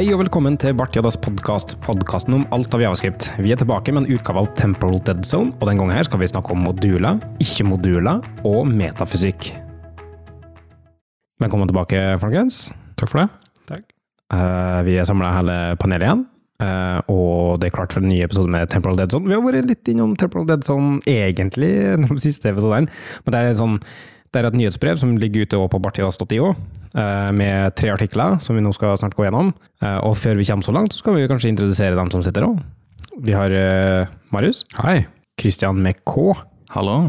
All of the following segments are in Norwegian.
Hei og velkommen til Bart Jaddas podkast, podkasten om alt av javascript. Vi er tilbake med en utgave av Temporal Dead Zone, og den gangen her skal vi snakke om moduler, ikke-moduler og metafysikk. Velkommen tilbake, folkens. Takk for det. Eh, vi er samla hele panelet igjen, uh, og det er klart for en ny episode med Temporal Dead Zone. Vi har vært litt innom Temporal Dead Zone egentlig de siste episodene, men det er, en sånn, det er et nyhetsbrev som ligger ute på bartidas.io, eh, med tre artikler som vi nå skal snart gå gjennom. Eh, og før vi kommer så langt, så skal vi kanskje introdusere dem som sitter òg. Vi har eh, Marius, Hei. Christian med K, Hallo.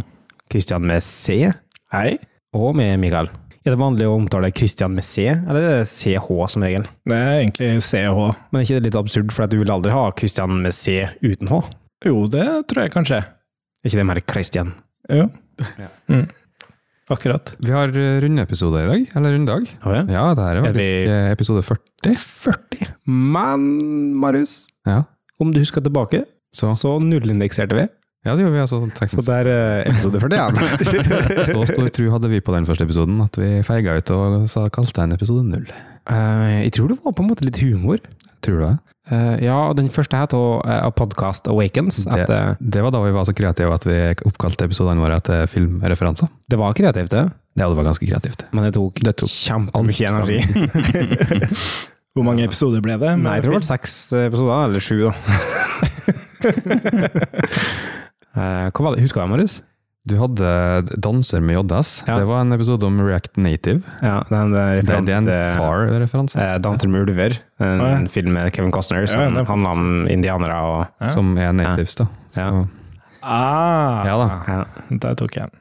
Christian med C, Hei. og med Mikael. Er det vanlig å omtale Christian med C, eller er det CH som regel? Det er egentlig CH. Men er ikke det litt absurd, for at du vil aldri ha Christian med C uten H? Jo, det tror jeg kanskje. Er ikke det mer Christian? Jo. Mm. Akkurat. Vi har eh, rundeepisode i dag, eller rundedag. Oh, ja. Ja, det her er Er vi- faktisk eh, episode 40. 40. Men Marius, Ja, om du husker tilbake, så, så nullindekserte vi. ja det gjorde vi altså. Så Teknisk. det er eh, episode 41. Så stor tro hadde vi på den første episoden at vi feiga ut og sa, kalte den episode null. Uh, jeg tror det var på en måte litt humor. Tror du det? Eh, ja, og den første het uh, Podcast Awakens. At, Det, eh, det var da vi var så kreative at vi oppkalte episodene våre etter filmreferanser. det var kreativt, det, Ja, det var ganske kreativt. men det tok, Det tok kjempemye energi. Hvor mange episoder ble det? Nei, jeg tror det ble seks episoder, eller sju, da. uh, hva var det? Husker du, Marius? Du hadde Danser med JS. Ja. Det var en episode om React Native. Ja, den der Det, det er en referanse far-referanse. Eh, 'Danser med ulver', en ja. film med Kevin Costner Ja, som den handler om indianere og Ja. Som er natives, da. Så, Ja. Ah, Ja da. ja. Der tok jeg den.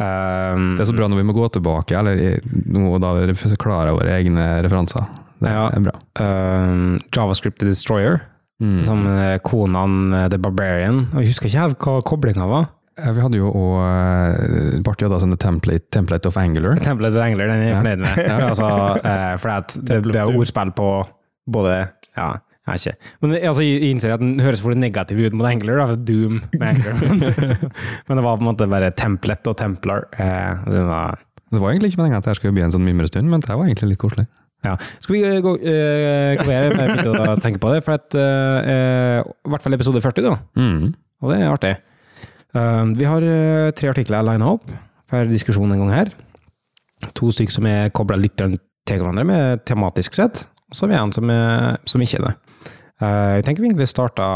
Um, Det er så bra når vi må gå tilbake, eller nå da forklare våre egne referanser. Det Ja. er bra. um, JavaScript Destroyer, Mm. som eh, Konan eh, The Barbarian. Og Jeg husker ikke helt hva koblinga var. Ja, Vi hadde jo òg Bart Jodda som template, template of Angular. Template of Angler, den er jeg Ja. fornøyd med. altså, eh, for at det, det er ordspill på både Ja, jeg er ikke. Men altså, jeg innser at den høres for negativ ut mot Angler, da, for Doom med Angler. Men det var på en måte bare Templet og Templar. Eh, det var Det var egentlig ikke meningen at det skulle bli en sånn mimrestund, men det var egentlig litt koselig. Ja. Skal vi eh, gå eh, gå videre med begynne å tenke på det? For at, eh, eh, I hvert fall episode 40, da. Mm. Og det er artig. Eh, vi har eh, tre artikler lina opp for diskusjon en gang her. To stykker som er kobla litt til hverandre med tematisk sett, og så har vi en som, er, som ikke er det. Eh, jeg tenker vi egentlig starta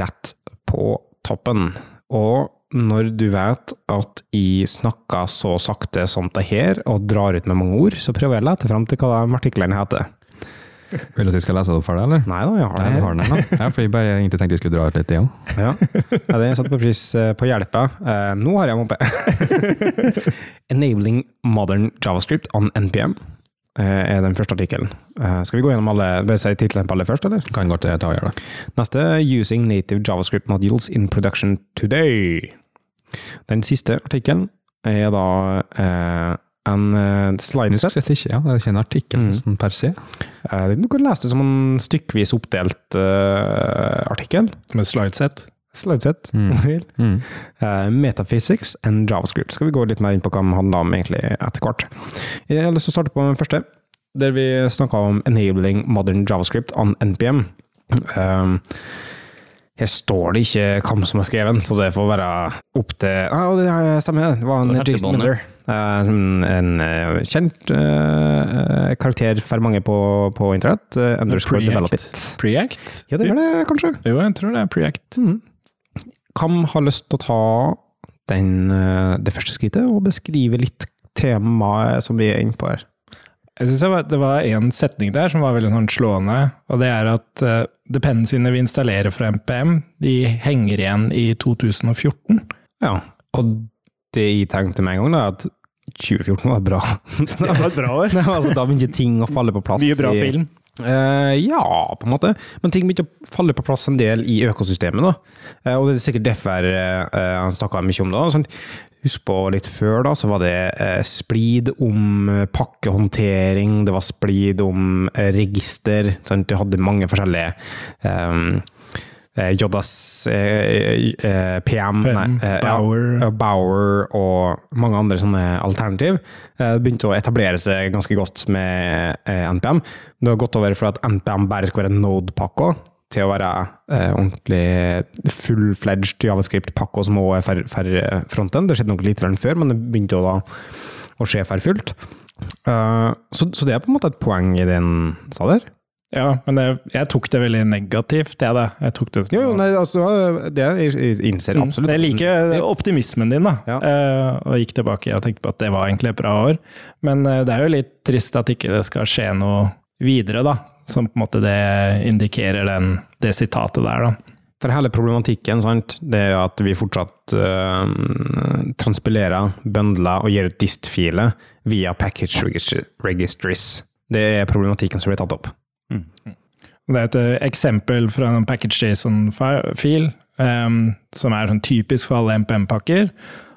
rett på toppen. Og når du vet at jeg snakker så sakte som det her, og drar ut med mange ord, så prøver jeg å lete fram til hva de artiklene heter. Vil du at vi skal lese det opp for deg, eller? Nei da, jeg har det her. har den her. Ja, for jeg bare egentlig tenkte jeg skulle dra ut litt, igjen. Ja, ja det satte på pris eh, på hjelpa. Eh, nå har jeg den oppe. Enabling modern javascript on NPM eh, er den første artikkelen. Skal vi gå gjennom alle, bør jeg si titlene på alle først, eller? Kan godt ta og gjøre det. Neste, Using native javascript modules in production today. Den siste artikkelen er da eh, en uh, slide Husk sett ikke, ja. Det er ikke en artikkel Mm. sånn per se. Uh, du kan lese det som en stykkvis oppdelt uh, artikkel. Som et slidesett. Slidesett. Mm. om du vil. Mm. Uh, Metaphysics and JavaScript. Skal vi gå litt mer inn på hva den handler om egentlig etter hvert. Jeg har lyst til å starte på den første, der vi snakka om enabling modern JavaScript on NPM. Um, her står det ikke hvem som har skrevet den, så det får være opp til ah, Det stemmer, det var en Jason. Miller. Eh, en eh, kjent eh, karakter for mange på, på internett. Underscore Developit. develop it. Preact? Ja, det er det, kanskje. Jo, jeg tror det er Preact. Mm. Hvem har lyst til å ta den, det første skrittet og beskrive litt temaet som vi er inne på her? Jeg synes det var- en setning der som var veldig sånn slående, og det er at uh, dependencyene vi installerer fra MPM, de henger igjen i 2014. Ja, og det jeg tenkte med en gang, da, at 2014 var bra. Det var et bra år. Nei, altså, da begynte ting å falle på plass. Mye bra i- film. Uh, ja, på en måte. Men ting begynte å falle på plass en del i økosystemet. da. Uh, og det er sikkert derfor uh, han snakka mye om det. da. Sånn, husk på litt før, da, så var det eh, splid om eh, pakkehåndtering, det var splid om register. Sant? Du hadde mange forskjellige eh, eh, JS, eh, eh, PM, PM, nei, eh, Bauer. ja, Bauer og mange andre sånne alternativ eh, begynte å etablere seg ganske godt med eh, NPM. Det har gått over fra at NPM bare skal være Node-pakka, til å være ordentlig full-fledged javascript-pakka som også er for, for fronten. Det skjedde nok litt før, men det begynte da å skje for fullt. Uh, så, så det er på en måte et poeng i en sa der. Ja, men det, jeg tok det veldig negativt, jeg da. Jeg tok det som Jo, nei, altså, det jeg jeg innser Mm, absolutt. Jeg liker optimismen din, da. Ja. Uh, og gikk tilbake og tenkte på at det var egentlig et bra år. Men uh, det er jo litt trist at ikke det skal skje noe videre, da. Som på en måte det indikerer den, det sitatet der, da. For hele problematikken sant, det er at vi fortsatt uh, transpilerer, bøndler og gir ut dist-filer via package registries. Det er problematikken som blir tatt opp. Det er et eh, eksempel fra en package.json-fil, um, som er sånn typisk for alle MPM-pakker.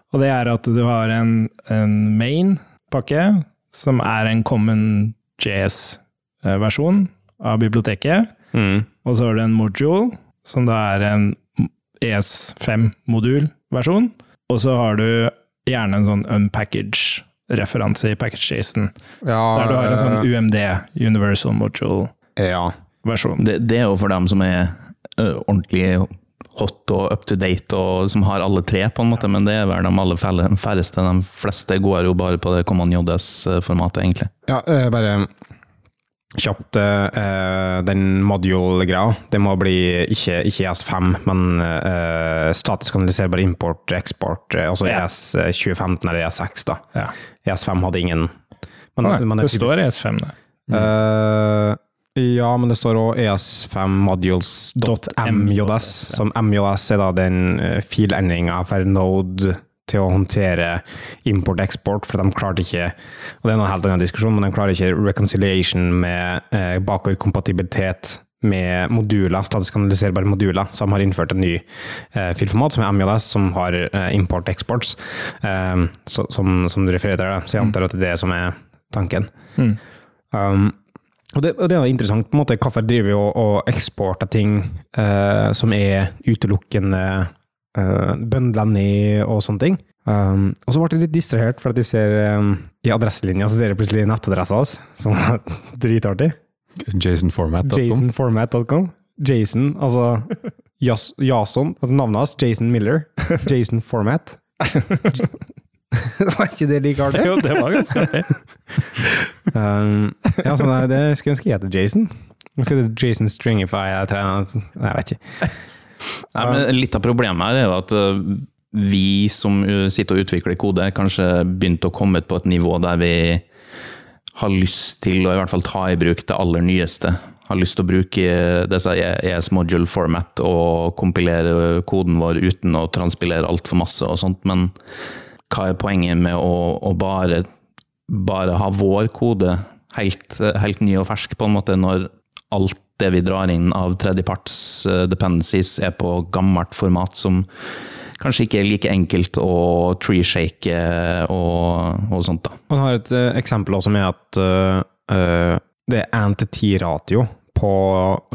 Og det er at du har en, en main-pakke, som er en common JS-versjon av biblioteket. Mm. Og så har du en module, som da er en ES5-modulversjon. Og så har du gjerne en sånn unpackage-referanse i package.json, Ja, der du har en sånn UMD, Universal Module-versjon. Ja. Det, det er jo for dem som er ordentlig hot og up to date, og som har alle tre, på en måte, men det er vel de aller færreste. De fleste går jo bare på det Command JS-formatet, egentlig. ja bare kjapt eh, Den module-greia, det må bli ikke, ikke ES5, men eh, statisk analyserbar import, eksport, eh, altså Ja. ES 2015 eller ES6, da. Ja. ES5 hadde ingen. Men, Nei, men det det står ES5, det. Eh, ja, men det står òg ES5 modules.mjs, som MJS er da den uh, filendringa for Node til å håndtere import-eksport, for de klarte ikke Og det er en helt annen diskusjon, men de klarer ikke reconciliation med eh, bakordkompatibilitet med moduler, statisk analyserbare moduler, de har innført en ny eh, filformat, som er MJS, som har eh, import-exports, eh, som, som du refererer til. Så jeg antar at det er det som er tanken. Mm. Um, og det, og det er interessant, på en måte, hvorfor driver vi og, og eksporter ting eh, som er utelukkende eh, bøndla ned og sånne ting. Um, og så ble jeg litt distrahert, for at jeg ser um, i adresselinja så ser jeg plutselig nettadressa hans, som er dritartig. Jasonformat.com. Jasonformat.com. Jason, altså Jason, altså navnet hans, Jason Miller. Jason Format. Var ikke det like artig? Jo, det var ganske artig. Um, ja, så nei, det skulle jeg ønske jeg heter Jason. Nå skal det Jason Stringify jeg trener Nei, jeg vet ikke. Nei, men litt av problemet her er jo at vi som sitter og utvikler kode, kanskje begynte å komme på et nivå der vi har lyst til å i hvert fall ta i bruk det aller nyeste. Har lyst til å bruke disse ES module format og kompilere koden vår uten å transpilere altfor masse og sånt, men hva er poenget med å, å bare, bare ha vår kode helt, helt ny og fersk, på en måte, når alt det vi drar inn av tredjeparts eh, dependencies er på gammelt format som kanskje ikke er like enkelt å tree-shake og, og sånt. da. Man har et eh, eksempel også med at eh, eh, det er NTT-ratio på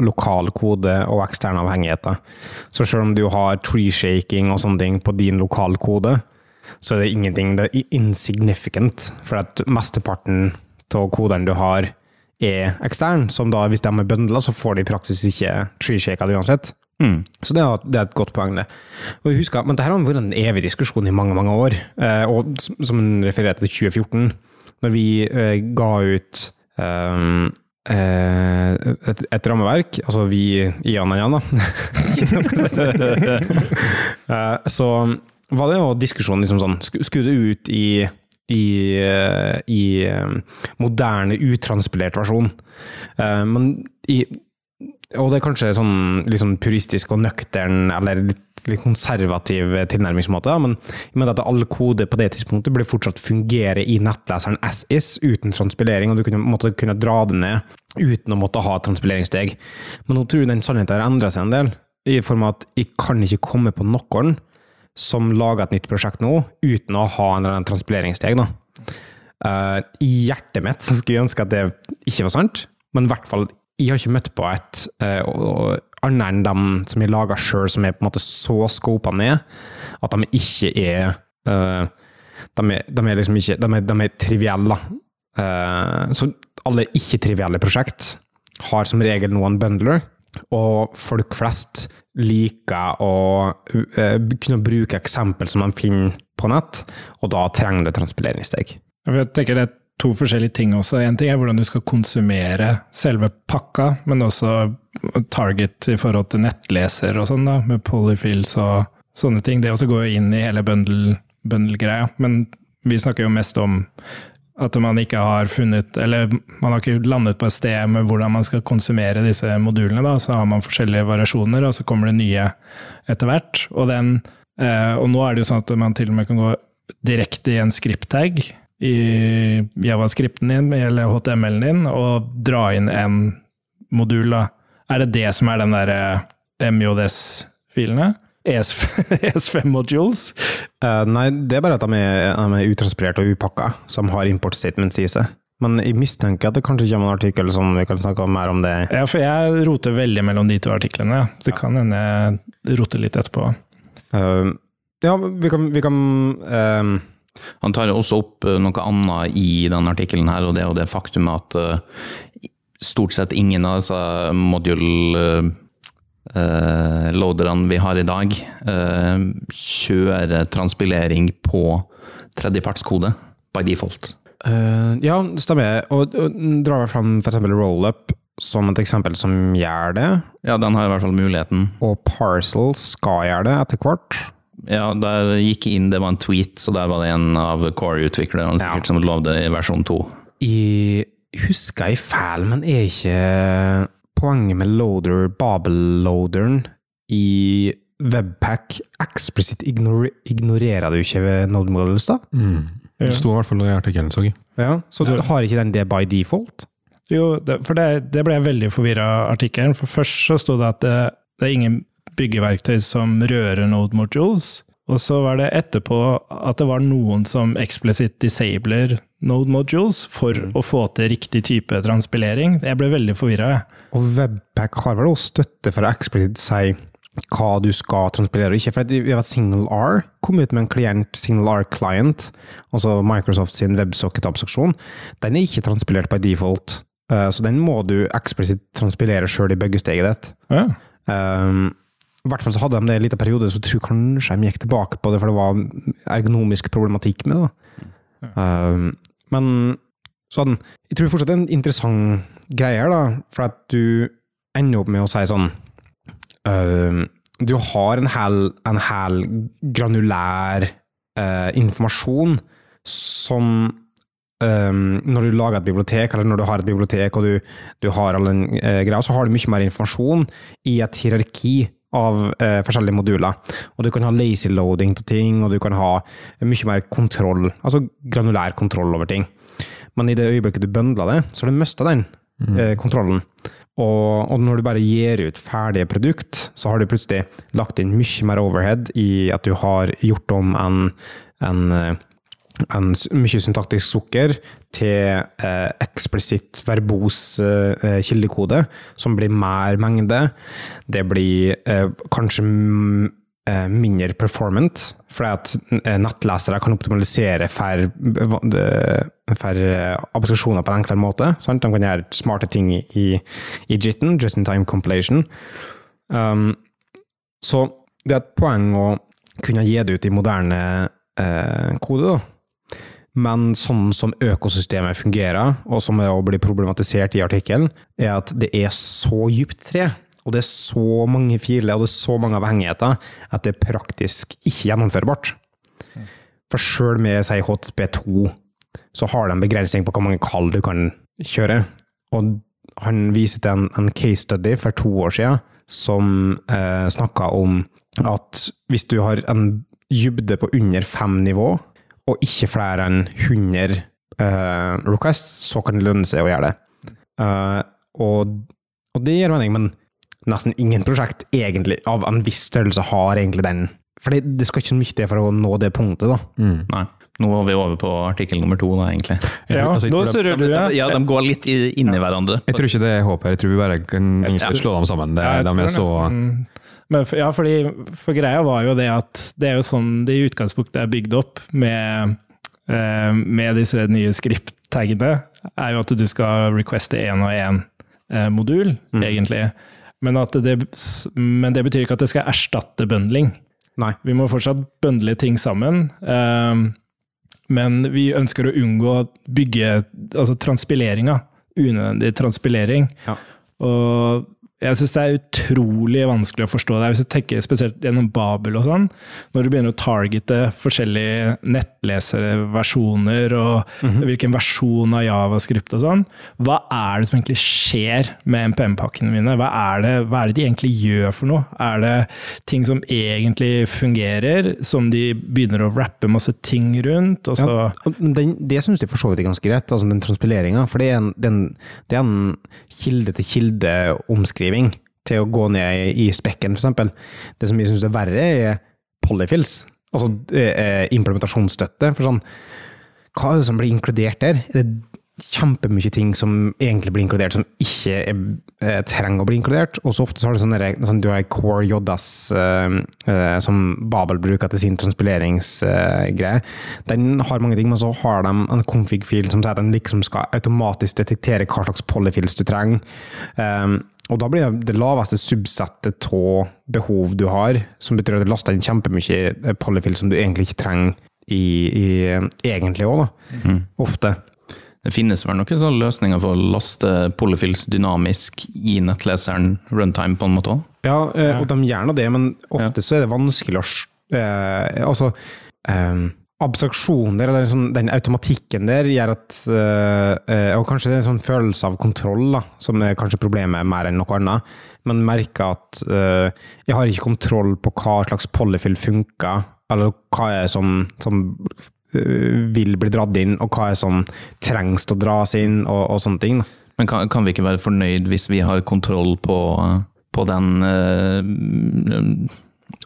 lokal kode og eksterne avhengigheter. Så selv om du har tree-shaking og sånne ting på din lokal kode, så er det ingenting, det er insignificant, for at mesteparten av kodene du har er ekstern, som da, hvis de er bøndla, så får de i praksis ikke tree-shaka det uansett. Mm. Så det er, det er et godt poeng, det. Og jeg husker, men dette har vært en evig diskusjon i mange mange år, eh, og som- en refererte til 2014, når vi eh, ga ut um, eh, et, et rammeverk, altså vi, Ian og Jan, da. Så var det jo diskusjon liksom sånn, skulle det ut i i, eh, i eh, moderne, utranspilert versjon. Eh, Men i, og det er kanskje sånn liksom puristisk og nøktern, eller litt, litt konservativ tilnærmingsmåte, men i jeg mener at all kode på det tidspunktet burde fortsatt fungere i nettleseren as is, uten transpilering, og du kunne, måtte kunne dra det ned uten å måtte ha transpileringssteg. Men nå tror jeg den sannheten har endret seg en del, i form av at jeg kan ikke komme på noen som lager et nytt prosjekt nå, uten å ha en eller annen transpileringssteg. Da. Eh, I hjertet mitt så skulle jeg ønske at det ikke var sant, men i hvert fall, jeg har ikke møtt på et og annet enn dem som jeg lager sjøl, som er på en måte så scopa ned at de ikke er uh, de, er, de er liksom ikke De er, de er trivielle, da. Uh, så alle ikke-trivielle prosjekt har som regel noen bundler, og folk flest liker å eh, kunne bruke eksempel som de finner på nett, og da trenger du transpileringssteg. Jeg tenker det er to forskjellige ting også. En ting er hvordan du skal konsumere selve pakka, men også target i forhold til nettleser og sånn, da, med polyfills og sånne ting. Det også går jo inn i hele bundle- bundle-greia, men vi snakker jo mest om at man ikke har funnet, eller man har ikke landet på et sted med hvordan man skal konsumere disse modulene. Da. Så har man forskjellige variasjoner, og så kommer det nye etter hvert. Og, den, eh, og nå er det jo sånn at man til og med kan gå direkte i en script-tag i javascripten din eller HTML-en din, og dra inn en modul. Da. Er det det som er den der MJS-filene? ES5 modules? Uh, nei, det er bare at de er, de er utranspirert og upakka, som har import statements i seg. Men jeg mistenker at det kanskje kommer en artikkel som vi kan snakke mer om det. Ja, for jeg roter veldig mellom de to artiklene. Så det kan hende jeg roter litt etterpå. Uh, ja, vi kan, vi kan uh, Han tar også opp noe annet i denne artikkelen her, og det er jo det faktum at stort sett ingen av disse module eh, loaderne vi har i dag, uh, kjører transpilering på tredjepartskode by default. Uh, ja, det stemmer. Og, og drar jeg fram f.eks. rollup som et eksempel som gjør det, Ja, den har i hvert fall muligheten. og parcel skal gjøre det etter hvert. Ja, der gikk inn, det var en tweet, så der var det en av core-utviklerne ja. som lovde i versjon 2. Jeg husker jeg feil, men er ikke poenget med loader, Babel-loaderen, i Webpack eksplisitt ignor ignorerer du ikke ved Node Models, da? Det sto i hvert fall i artikkelen, så. Ja, så har ikke den det by default? Jo, det, for det, det ble jeg veldig forvirra av artikkelen. For først så sto det at det, det er ingen byggeverktøy som rører Node modules. Og så var det etterpå at det var noen som eksplisitt disabler Node modules for å få til riktig type transpilering. Jeg ble veldig forvirra. Og Webpack har vel også støtte for å eksplisitt si hva du skal transpilere og ikke. For vi vet Signal R kom ut med en klient, Signal R Client, altså Microsoft sin WebSocket-abstraksjon. Den er ikke transpilert by default, Eh, så den må du eksplisitt transpilere sjøl i byggesteget ditt. Ja. Um, I hvert fall så hadde de det en liten periode, så jeg tror kanskje de gikk tilbake på det, for det var ergonomisk problematikk med det. da. Um, men sånn, jeg tror fortsatt det er en interessant greie her, da, for at du ender opp med å si sånn um, Du har en hel, en hel granulær uh, informasjon som um, når du lager et bibliotek, eller når du har et bibliotek og du, du har all den uh, greia, så har du mye mer informasjon i et hierarki av eh, forskjellige moduler. Og du kan ha lazy loading til ting, og du kan ha mye mer kontroll, altså granulær kontroll over ting. Men i det øyeblikket du bøndler det, så har du mista den eh, kontrollen. Og, og når du bare gir ut ferdige produkt, så har du plutselig lagt inn mye mer overhead i at du har gjort om en, en eh, en mye syntaktisk sukker til eh, eksplisitt verbos eh, kildekode, som blir mer mengde. Det blir eh, kanskje mm, eh, mindre performant, fordi at eh, nettlesere kan optimalisere for, for eh, applikasjoner på en enklere måte. Sant? De kan gjøre smarte ting i, i JIT-en, just in time compilation. Um, så det er et poeng å kunne gi det ut i moderne kode, da. Men sånn som økosystemet fungerer, og som er å bli problematisert i artikkelen, er at det er så dypt tre, og det er så mange filer, og det er så mange avhengigheter, at det er praktisk ikke gjennomførbart. For sjøl med si, HTTP2, så har det en begrensning på hvor mange kall du kan kjøre. Og han viser til en, en case study for to år siden, som eh, snakka om at hvis du har en dybde på under fem nivå, og ikke flere enn 100 uh, requests, så kan det lønne seg å gjøre det. Uh, og, og det gir mening, men nesten ingen prosjekt egentlig av en viss størrelse har egentlig den. For det, det skal ikke så mye til for å nå det punktet, da. Nei. Nå var vi over på artikkel nummer to, da, egentlig. Ja, Altså, nå surrer du, ja. Ja, de går litt i- inn i hverandre. Jeg tror ikke det er håp her. Jeg tror vi bare kan slå dem sammen. Det, Ja, jeg de tror er så nesten- Men for, ja, fordi, for greia var jo det at det er jo sånn det i utgangspunktet er bygd opp med, eh, med disse nye script-taggene, er jo at du skal requeste én og én eh, modul, egentlig. Men, at det, men det betyr ikke at det skal erstatte bundling. Nei. Vi må fortsatt bundle ting sammen. eh, men vi ønsker å unngå bygge altså transpileringa. Unødvendig transpilering. Ja. Og jeg syns det er utrolig vanskelig å forstå det. Hvis du tenker spesielt gjennom Babel og sånn, når du begynner å targete forskjellige nettleserversjoner og hvilken versjon av Javascript og sånn, hva er det som egentlig skjer med MPM-pakkene mine? Hva er, det, hva er det de egentlig gjør for noe? Er det ting som egentlig fungerer, som de begynner å rappe masse ting rundt? Og så, Ja, den, det syns de for så vidt er ganske greit, altså den transpileringa. For det er en, den, det er en kilde-til-kilde-omskriving til å gå ned i spekken, f.eks. Det som jeg syns er verre, er polyfills. Altså eh, implementasjonsstøtte. For sånn, hva er det som blir inkludert der? Er det kjempemye ting som egentlig blir inkludert, som ikke er, eh, trenger å bli inkludert? Og så ofte så har du sånne, sånn, du har core Jodas, eh, eh, som Babel bruker til sin transpileringsgreie. Den har mange ting, men så har de en config-fil som sier at den liksom skal automatisk detektere hva slags polyfills du trenger. Um, og da blir det det laveste subsettet av behov du har, som betyr at du laster inn kjempemye eh, polyfill som du egentlig ikke trenger i, i, egentlig òg, da. Ofte. Det finnes vel noen sånne løsninger for å laste polyfills dynamisk i nettleseren runtime, på en måte òg? Ja, eh, og de gjør nå det, men ofte så er det vanskelig å eh, Altså eh, Abstraksjoner, eller sånn, den automatikken der, gjør at eh, Og kanskje det er en sånn følelse av kontroll da, som er kanskje problemet mer enn noe annet. Men merker at øh, jeg har ikke kontroll på hva slags polyfill funker, eller hva er som, som øh, vil bli dratt inn, og hva er som trengs til å dras inn, og, og sånne ting. Da. Men kan, kan vi ikke være fornøyd hvis vi har kontroll på, på den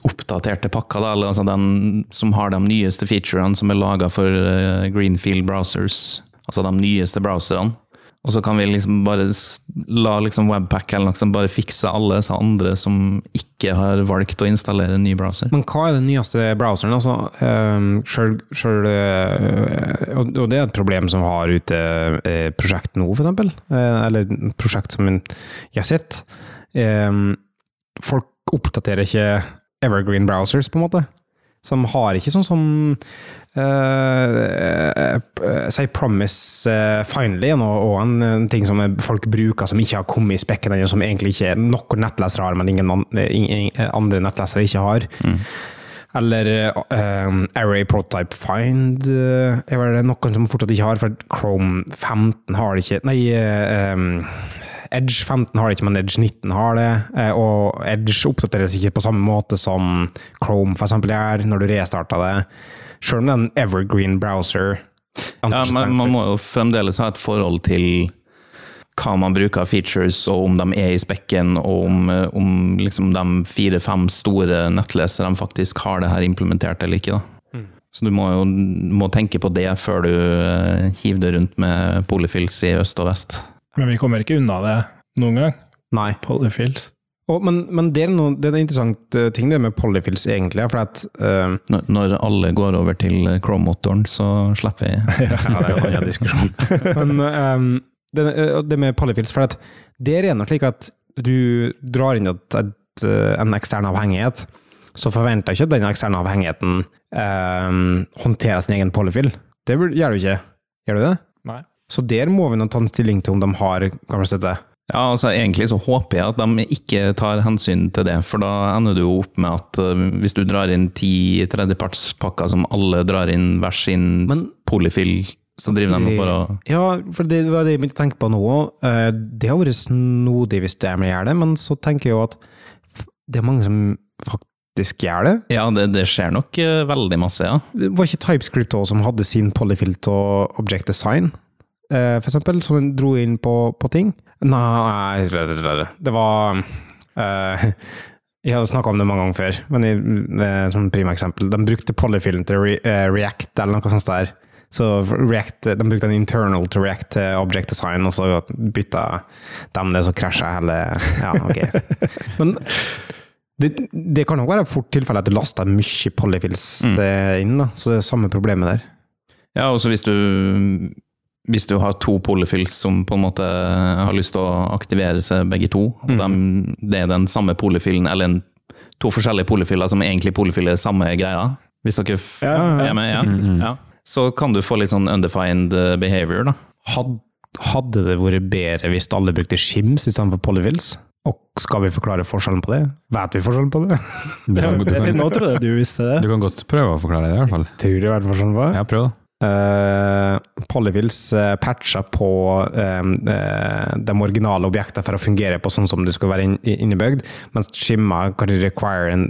oppdaterte pakker, da, altså den som har de nyeste featurene som er laga for eh, Greenfield browsers, altså de nyeste browserne? Og så kan vi liksom bare la liksom Webpack eller noe som bare fikse alle disse andre som ikke har valgt å installere en ny browser. Men hva er den nyeste browseren? Altså, um, selv, selv, eh, og, det er et problem som har ute uh, prosjekt nå, eksempel. Eh, eller prosjekt som jeg har sett. Um, folk oppdaterer ikke evergreen browsers, på en måte. Som har ikke sånn som uh, Si Promise uh, Finally, og, og en, en ting som folk bruker som ikke har kommet i spekken ennå, som egentlig ikke noen nettlesere har, men ingen, andre nettlesere ikke har. Eller uh, Array Prototype Find uh, er det noen som fortsatt ikke har, for Chrome 15 har det ikke. Nei, um, Edge 15 har det ikke, men Edge 19 har det. eh, Og Edge oppdateres ikke på samme måte som Chrome for eksempel gjør, når du restarter det. Selv om det er en evergreen browser. Ja, men man må jo fremdeles ha et forhold til hva man bruker av features, og om de er i spekken, og om, eh, om liksom de fire-fem store nettleserne faktisk har det her implementert eller ikke. Da. Så du må jo må tenke på det før du eh, hiver det rundt med polyfills i øst og vest. Men vi kommer ikke unna det noen gang. Nei. Polyfills. Oh, men, men det er, noe, det er en interessant eh, ting det med polyfills, egentlig. For at uh, Når- Når alle går over til Chrome-motoren, så slipper vi Ja, det er en diskusjon. Men um, det, det med polyfills, for at det er det slik at du drar inn et, et, eh, en ekstern avhengighet, så forventer ikke at den eksterne avhengigheten um, håndterer sin egen polyfill. Det gjør du ikke. Gjør du det? Nei. Så der må vi nå ta en stilling til om de har gammel støtte. Ja, altså Egentlig så håper jeg at de ikke tar hensyn til det, for da ender du jo opp med at eh, hvis du drar inn ti tredjepartspakker som alle drar inn hver sin Men- polyfill, så driver de og bare Ja, for det var det jeg begynte å tenke på nå. òg. Det har vært snodig hvis de gjør det, men så tenker jeg jo at det er mange som faktisk gjør det. Ja, det, det skjer nok eh, veldig masse, ja. Det Var ikke TypeScript også som hadde sin polyfill til object design, eh, for eksempel, som dro inn på, på ting? Nei, det var uh, Jeg har snakka om det mange ganger før, men i, det som et sånt prima eksempel. De brukte polyfilm til re, eh, React, eller noe sånt der. Så React, De brukte en internal til React til Object Design, og så bytta de det, så krasja hele Ja, ok. Men det, det kan nok være fort tilfelle at du laster mye polyfills mm. inn, da. så det er samme problemet der. Ja, og så hvis du hvis du har to polyfills som på en måte har lyst til å aktivere seg begge to, og Mm. de, det er den samme polyfilen, eller en, to forskjellige polyfiler som egentlig polyfiler samme greia, hvis dere f Ja, ja. er med, ja. ja. så kan du få litt sånn undefined eh, behavior, da. Had, hadde det vært bedre hvis alle brukte Shims istedenfor polyfills? Og skal vi forklare forskjellen på det? Vet vi forskjellen på det? Du kan, du, Nå tror trodde jeg du visste det. du kan godt prøve å forklare det, i hvert fall. Tror du vet forskjellen på det? Ja, prøv, da. Uh, Polyfills uh, patcha på eh, eh, de originale objektene for å fungere på sånn som det skulle være inn, innebygd, mens Shimma kan require en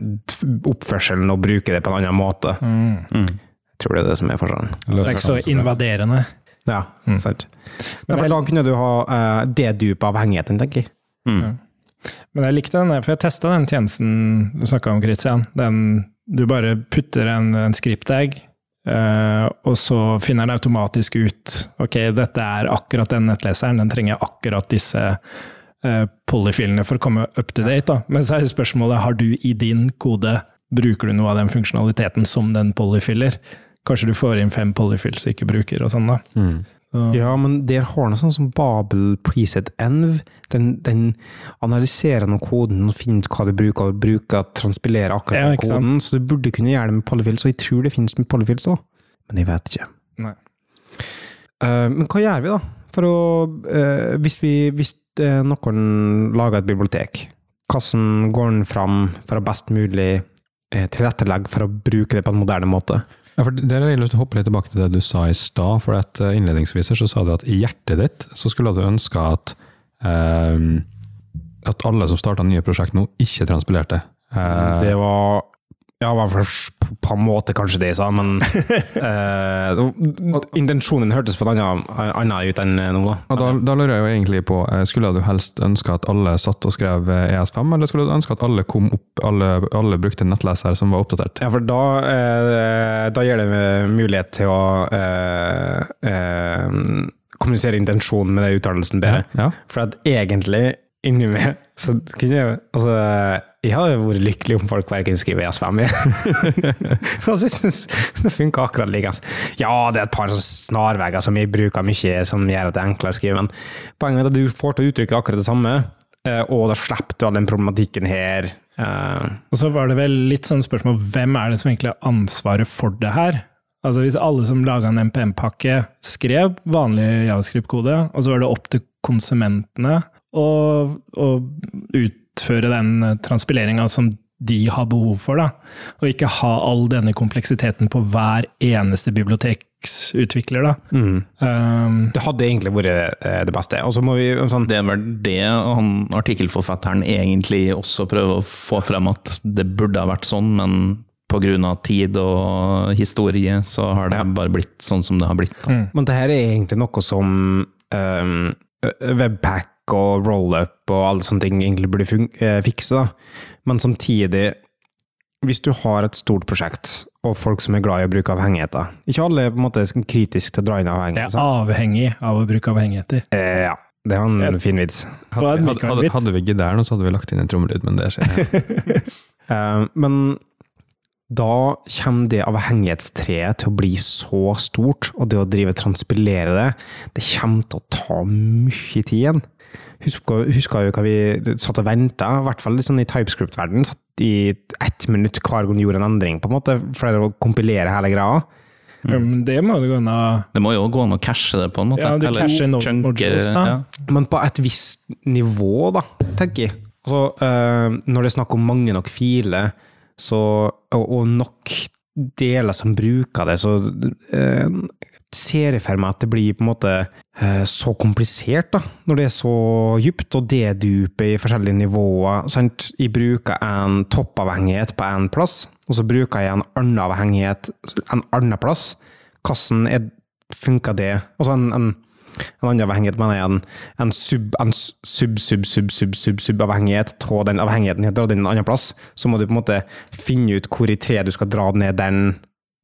oppførselen og bruke det på en annen måte. Mm. Tror det er det som er forskjellen. Det er ikke så invaderende. Ja, sant. Men for da kunne du ha uh, dedupe avhengigheten, tenker jeg. Mm. Men jeg likte den, for jeg testa den tjenesten du snakka om, Christian. Den, du bare putter en, en script-tag, eh, og så finner den automatisk ut ok, dette er akkurat den nettleseren, den trenger akkurat disse uh, polyfilene for å komme up to date. Da. Men så er spørsmålet, har du i din kode, bruker du noe av den funksjonaliteten som den polyfiller? Kanskje du får inn fem polyfills du ikke bruker, og sånn da. Mm. Ja, men der har noe sånn som Babel preset env. Den, den analyserer noe koden og finner ut hva du bruker, og bruker å transpilere akkurat Ja, koden. Sant? Så du burde kunne gjøre det med polyfills, og jeg tror det finnes med polyfills òg. Men jeg vet ikke. Nei. Uh, men hva gjør vi, da? For å uh, Hvis, vi, hvis uh, noen lager et bibliotek, hvordan går den fram for å best mulig tilrettelegge for å bruke det på en moderne måte? Ja, for Der har jeg lyst til å hoppe litt tilbake til det du sa i stad. for at eh, Innledningsvis så sa du at i hjertet ditt så skulle du ønske at eh, at alle som starta nye prosjekt nå, ikke transpilerte. Eh, Det var Ja, på en måte kanskje det jeg sa, men eh, Intensjonen hørtes på en annen, ut enn nå, da. da, da lurer jeg jo egentlig på, eh, skulle du helst ønske at alle satt og skrev eh, ES5, eller skulle du ønske at alle kom opp, alle, alle brukte en nettleser som var oppdatert? Ja, for da, eh, da gir det mulighet til å eh, eh, kommunisere intensjonen med den uttalelsen bedre. Ja. For at egentlig, inni meg, så kunne jeg Altså, jeg hadde vært lykkelig om folk verken skriver ES5. altså, jeg synes det funker akkurat like. Ja, det er et par snarveier som jeg bruker mye, som gjør at det er enklere å skrive, men poenget er at du får til å uttrykke akkurat det samme, eh, og da slipper du all den problematikken her. eh, Og så var det vel litt sånn spørsmål hvem er det som egentlig har ansvaret for det her? Altså Hvis alle som laga en MPM-pakke, skrev vanlig javascript-kode, og så var det opp til konsumentene å, å utføre den transpileringa som de har behov for, da. Og ikke ha all denne kompleksiteten på hver eneste biblioteksutvikler, da. mm. Um, Det hadde egentlig vært eh, det beste. Og så må vi sånn, Det er vel det han, artikkelforfatteren egentlig også prøver å få frem, at det burde ha vært sånn, men pga. tid og historie, så har det bare blitt sånn som det har blitt. Da. mm. Men det her er egentlig noe som um, Webpack og roll-up og alle sånne ting egentlig burde eh, fikse. Da. Men samtidig, hvis du har et stort prosjekt, og folk som er glad i å bruke avhengigheter Ikke alle er på en måte kritiske til å dra inn Jeg avhengigheter. er avhengig av å bruke avhengigheter. Eh, ja, det var en fin vits. Hadde, en hadde, hadde, hadde vi nå, så hadde vi lagt inn en trommelyd, men det skjer. Eh, men da kommer det avhengighetstreet til å bli så stort, og det å drive transpilere det, det kommer til å ta mye tid igjen. Husker, husker jo hva vi satt og venta, i hvert fall liksom i TypeScript-verdenen, satt i ett minutt hver gang du gjorde en endring, på en måte, for å kompilere hele greia. Ja, men det må jo gå an å Det må jo gå an å cashe det på en måte. Ja, du eller chunke- modules, da. ja. Men på et visst nivå, da, tenker jeg. Altså, eh, når det er snakk om mange nok filer, så, og, og nok deler som bruker det, så eh, ser jeg for meg at det blir på en måte eh, så komplisert, da, når det er så dypt, og deduper i forskjellige nivåer. Sant? Jeg bruker en toppavhengighet på en plass, og så bruker jeg en annen avhengighet en annen plass. Hvordan er, funker det? Altså en, en En annen avhengighet mener jeg er en, en sub, en sub, av den avhengigheten har dratt inn en annen plass. Så må du på en måte finne ut hvor i treet du skal dra ned den.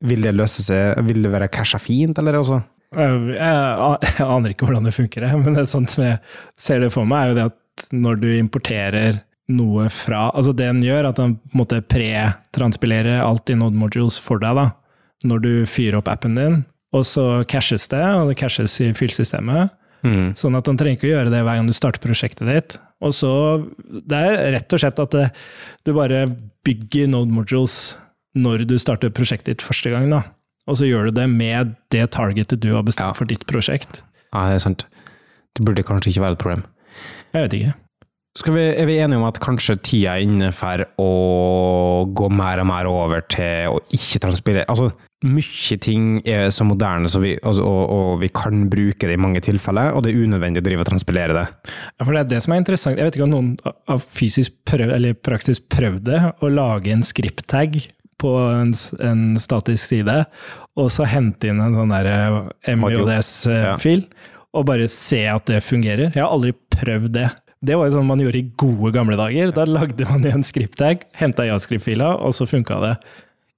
Vil det løse seg, vil det være casha fint, eller også? Jeg, jeg, jeg aner ikke hvordan det funker, men det sånn som jeg ser det for meg, er jo det at når du importerer noe fra Altså det den gjør, at den på en måte pre-transpilerer alt i Node Modules for deg, da. Når du fyrer opp appen din, og så cashes det, og det cashes i fyllsystemet. Mm. Sånn at han trenger ikke å gjøre det hver gang du starter prosjektet ditt. Og så, Det er rett og slett at det, du bare bygger Node Modules når du starter prosjektet ditt første gang. da. Og så gjør du det med det targetet du har bestemt Ja. for ditt prosjekt. Ja, det er sant. Det burde kanskje ikke være et problem. Jeg vet ikke. Skal vi, er vi enige om at kanskje tida er inne for å gå mer og mer over til å ikke transpirere? Altså, mye ting er så moderne, så vi, og, og, og vi kan bruke det i mange tilfeller, og det er unødvendig å drive og transpilere det. Ja, for det er det som er interessant. Jeg vet ikke om noen av fysisk prøv, eller praksis prøvde å lage en script-tag på en, en statisk side, og så hente inn en sånn der Ja. MJODS-fil, og bare se at det fungerer. Jeg har aldri prøvd det. Det var jo sånn man gjorde i gode gamle dager. Da lagde man en script-tag, henta JavaScript-fila, og så funka det.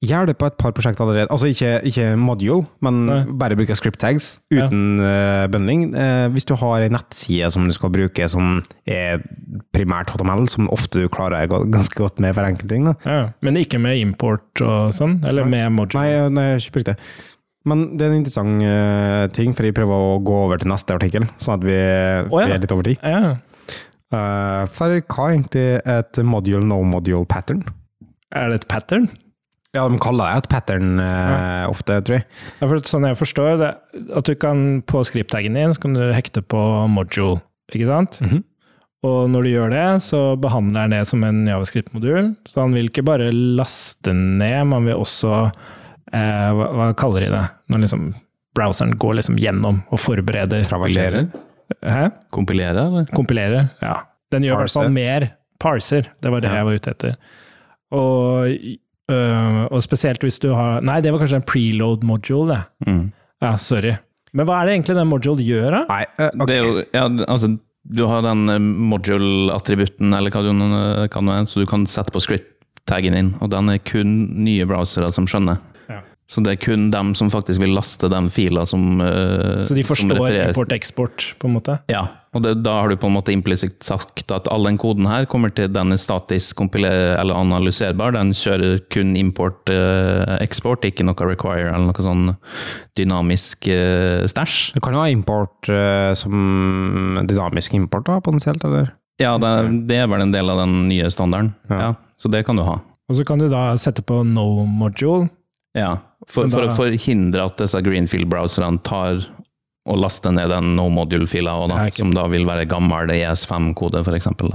Gjør det på et par prosjekter allerede. Altså ikke, ikke module, men Nei. bare bruke script tags uten uh, bundling. Eh, hvis du har en nettside som du skal bruke som er primært HTML, som ofte du klarer ganske godt med for enkelte ting. Ja. Men ikke med import og sånn? Eller med module? Nei, nei, jeg har ikke brukt det. Men det er en interessant eh, ting, for jeg prøver å gå over til neste artikkel, sånn at vi, oh, ja. vi er litt over tid. Ja. Eh, for hva er egentlig et module no module pattern? Er det et pattern? Ja, de kaller det et pattern eh, ofte, tror jeg. Ja, for sånn jeg forstår det, at du kan på script-taggen din så kan du hekte på module, ikke sant? Mhm. Og når du gjør det, så behandler den det som en javascript-modul. Så han vil ikke bare laste ned, man vil også eh, hva, hva kaller de det? Når liksom browseren går liksom gjennom og forbereder. Traverserer? Hæ? Kompilere, eller? Kompilerer? Ja. Den gjør i hvert fall mer parser, det var det Ja. jeg var ute etter. Og, øh, og spesielt hvis du har Nei, det var kanskje en preload module, det. Mm. Ja, sorry. Men hva er det egentlig den module gjør, da? Nei, uh, okay. Det er jo, ja, altså, du har den eh, module-attributten, eller hva du kan, så du kan sette på script-taggen din, og den er kun nye browsere som skjønner. Så det er kun dem som faktisk vil laste den fila som uh, Så de forstår import-eksport, på en måte? Ja, og det, da har du på en måte implisitt sagt at all den koden her kommer til den er statisk eller analyserbar. Den kjører kun import-eksport, ikke noe require eller noe sånn dynamisk uh, stæsj. Du kan jo ha import uh, som dynamisk import, da, potensielt, eller? Ja, det, det er vel en del av den nye standarden. Ja. Ja. så det kan du ha. Og så kan du da sette på no module. Ja, for, for, for å forhindre at disse Greenfield-browserne tar og laster ned den no module-fila, Ja, som da vil være gammel ES5-kode, for eksempel.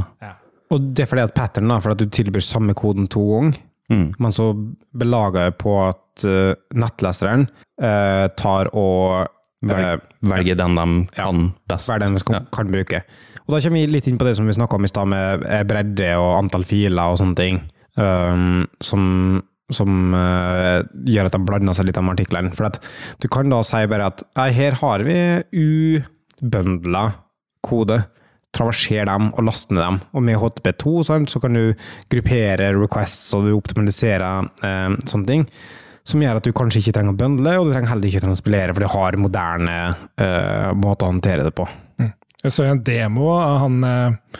Og det er fordi at pattern, da, for at du tilbyr samme koden to ganger. Mm. Men så belager jeg på at uh, nettleseren uh, tar og uh, Velge den de kan best. hver den kan, Ja. kan bruke. Og da kommer vi litt inn på det som vi snakka om i stad, med eh, bredde og antall filer og sånne ting. um, som som uh, gjør at de blander seg litt av artiklene. For du kan da si bare at her har vi ubøndla kode. Traverser dem og last ned dem. Og med HTP2 sant, så kan du gruppere requests og du optimaliserer uh, sånne ting. Som gjør at du kanskje ikke trenger å bøndle, og du trenger heller ikke å transpilere, for du har moderne uh, måter å håndtere det på. Jeg så en demo av han eh,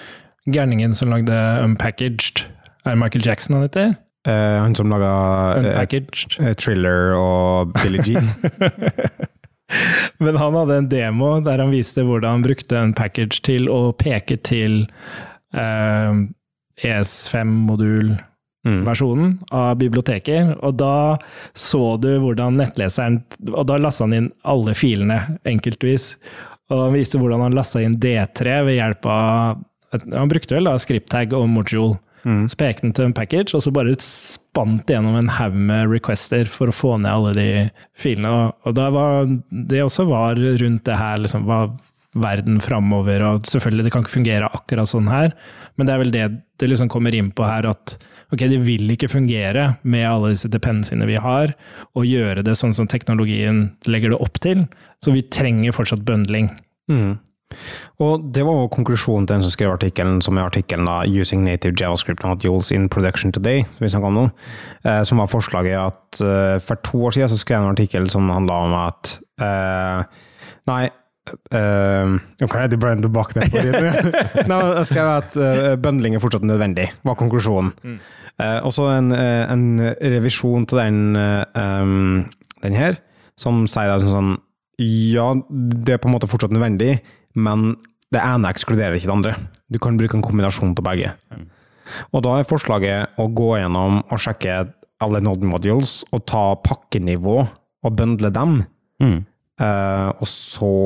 gærningen som lagde Unpackaged. Er Michael Jackson han heter? Eh, han som laga Unpackaged. Thriller og Billie Jean. Men han hadde en demo der han viste hvordan han brukte Unpackaged til å peke til uh, ES5-modul-versjonen Mm. av biblioteker. Og da så du hvordan nettleseren Og da lasta han inn alle filene enkeltvis. Og han viste hvordan han lasta inn D3 ved hjelp av Han brukte vel da scripttag og module. Mm. Så pekte den til en package, og så bare spant gjennom en haug med requester for å få ned alle de filene. Og, og da var det også var rundt det her, liksom, hva verden framover, og selvfølgelig, det kan ikke fungere akkurat sånn her, men det er vel det det liksom kommer inn på her, at ok, det vil ikke fungere med alle disse dependensene vi har, og gjøre det sånn som teknologien legger det opp til, så vi trenger fortsatt bundling. Mm. Og det var jo konklusjonen til den som skrev artikkelen, som er artikkelen da, 'Using native JavaScript modules in production today', som vi snakka om nå, eh, som var forslaget at eh, for to år siden så skrev jeg en artikkel som handla om at eh, Nei, Uh, ok, de blande tilbake det? Nei, jeg skrev at uh, bøndling er fortsatt nødvendig, var konklusjonen. Mm. Uh, og så en, en, revisjon til den, um, den her, som sier sånn, sånn Ja, det er på en måte fortsatt nødvendig, men det ene ekskluderer ikke det andre. Du kan bruke en kombinasjon av begge. Mm. Og da er forslaget å gå gjennom og sjekke alle node modules og ta pakkenivå og bøndle dem. Mm. Uh, og så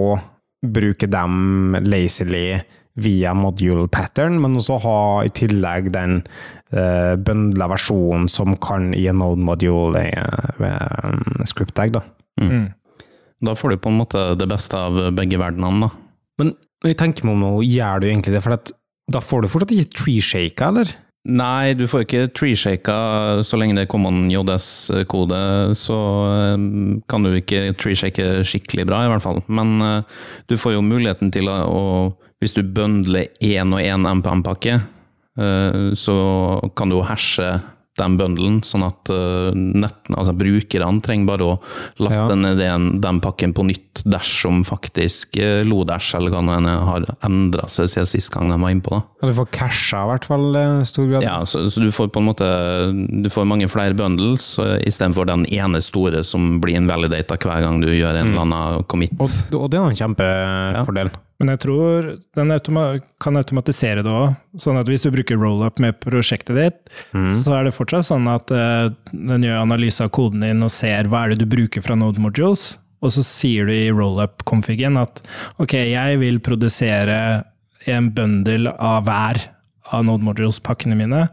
bruke dem lazily via module pattern, men også ha i tillegg den uh, bøndla versjonen som kan i en node module ved um, script tag. Da. Mm. Mm. da får du på en måte det beste av begge verdenene, da. Men når jeg tenker meg om nå, gjør du egentlig det? For da får du fortsatt ikke treeshaka, eller? Nei, du får ikke treeshaka så lenge det er common JS-kode. Så eh, kan du ikke treeshake skikkelig bra, i hvert fall. Men uh, du får jo muligheten til å, Hvis du bøndler én og én MPM-pakke, uh, så kan du jo hashe den bundlen, sånn at uh, netten, altså brukerne trenger bare å laste ja. ned den, den, pakken på nytt dersom faktisk uh, Lodash eller hva det har endra seg siden sist gang de var innpå. Ja, du får casha i hvert fall i stor grad? Ja, så, så, du får på en måte du får mange flere bundles uh, istedenfor den ene store som blir invalidata hver gang du gjør en mm. eller annen commit. Og, og det er en kjempefordel. Ja. Men jeg tror den automa kan automatisere det òg. Sånn at hvis du bruker rollup med prosjektet ditt, mm. så er det fortsatt sånn at uh, den gjør analyse av koden din og ser hva er det du bruker fra Node Modules. Og så sier du i rollup-konfigen at ok, jeg vil produsere en bundle av hver av Node Modules-pakkene mine.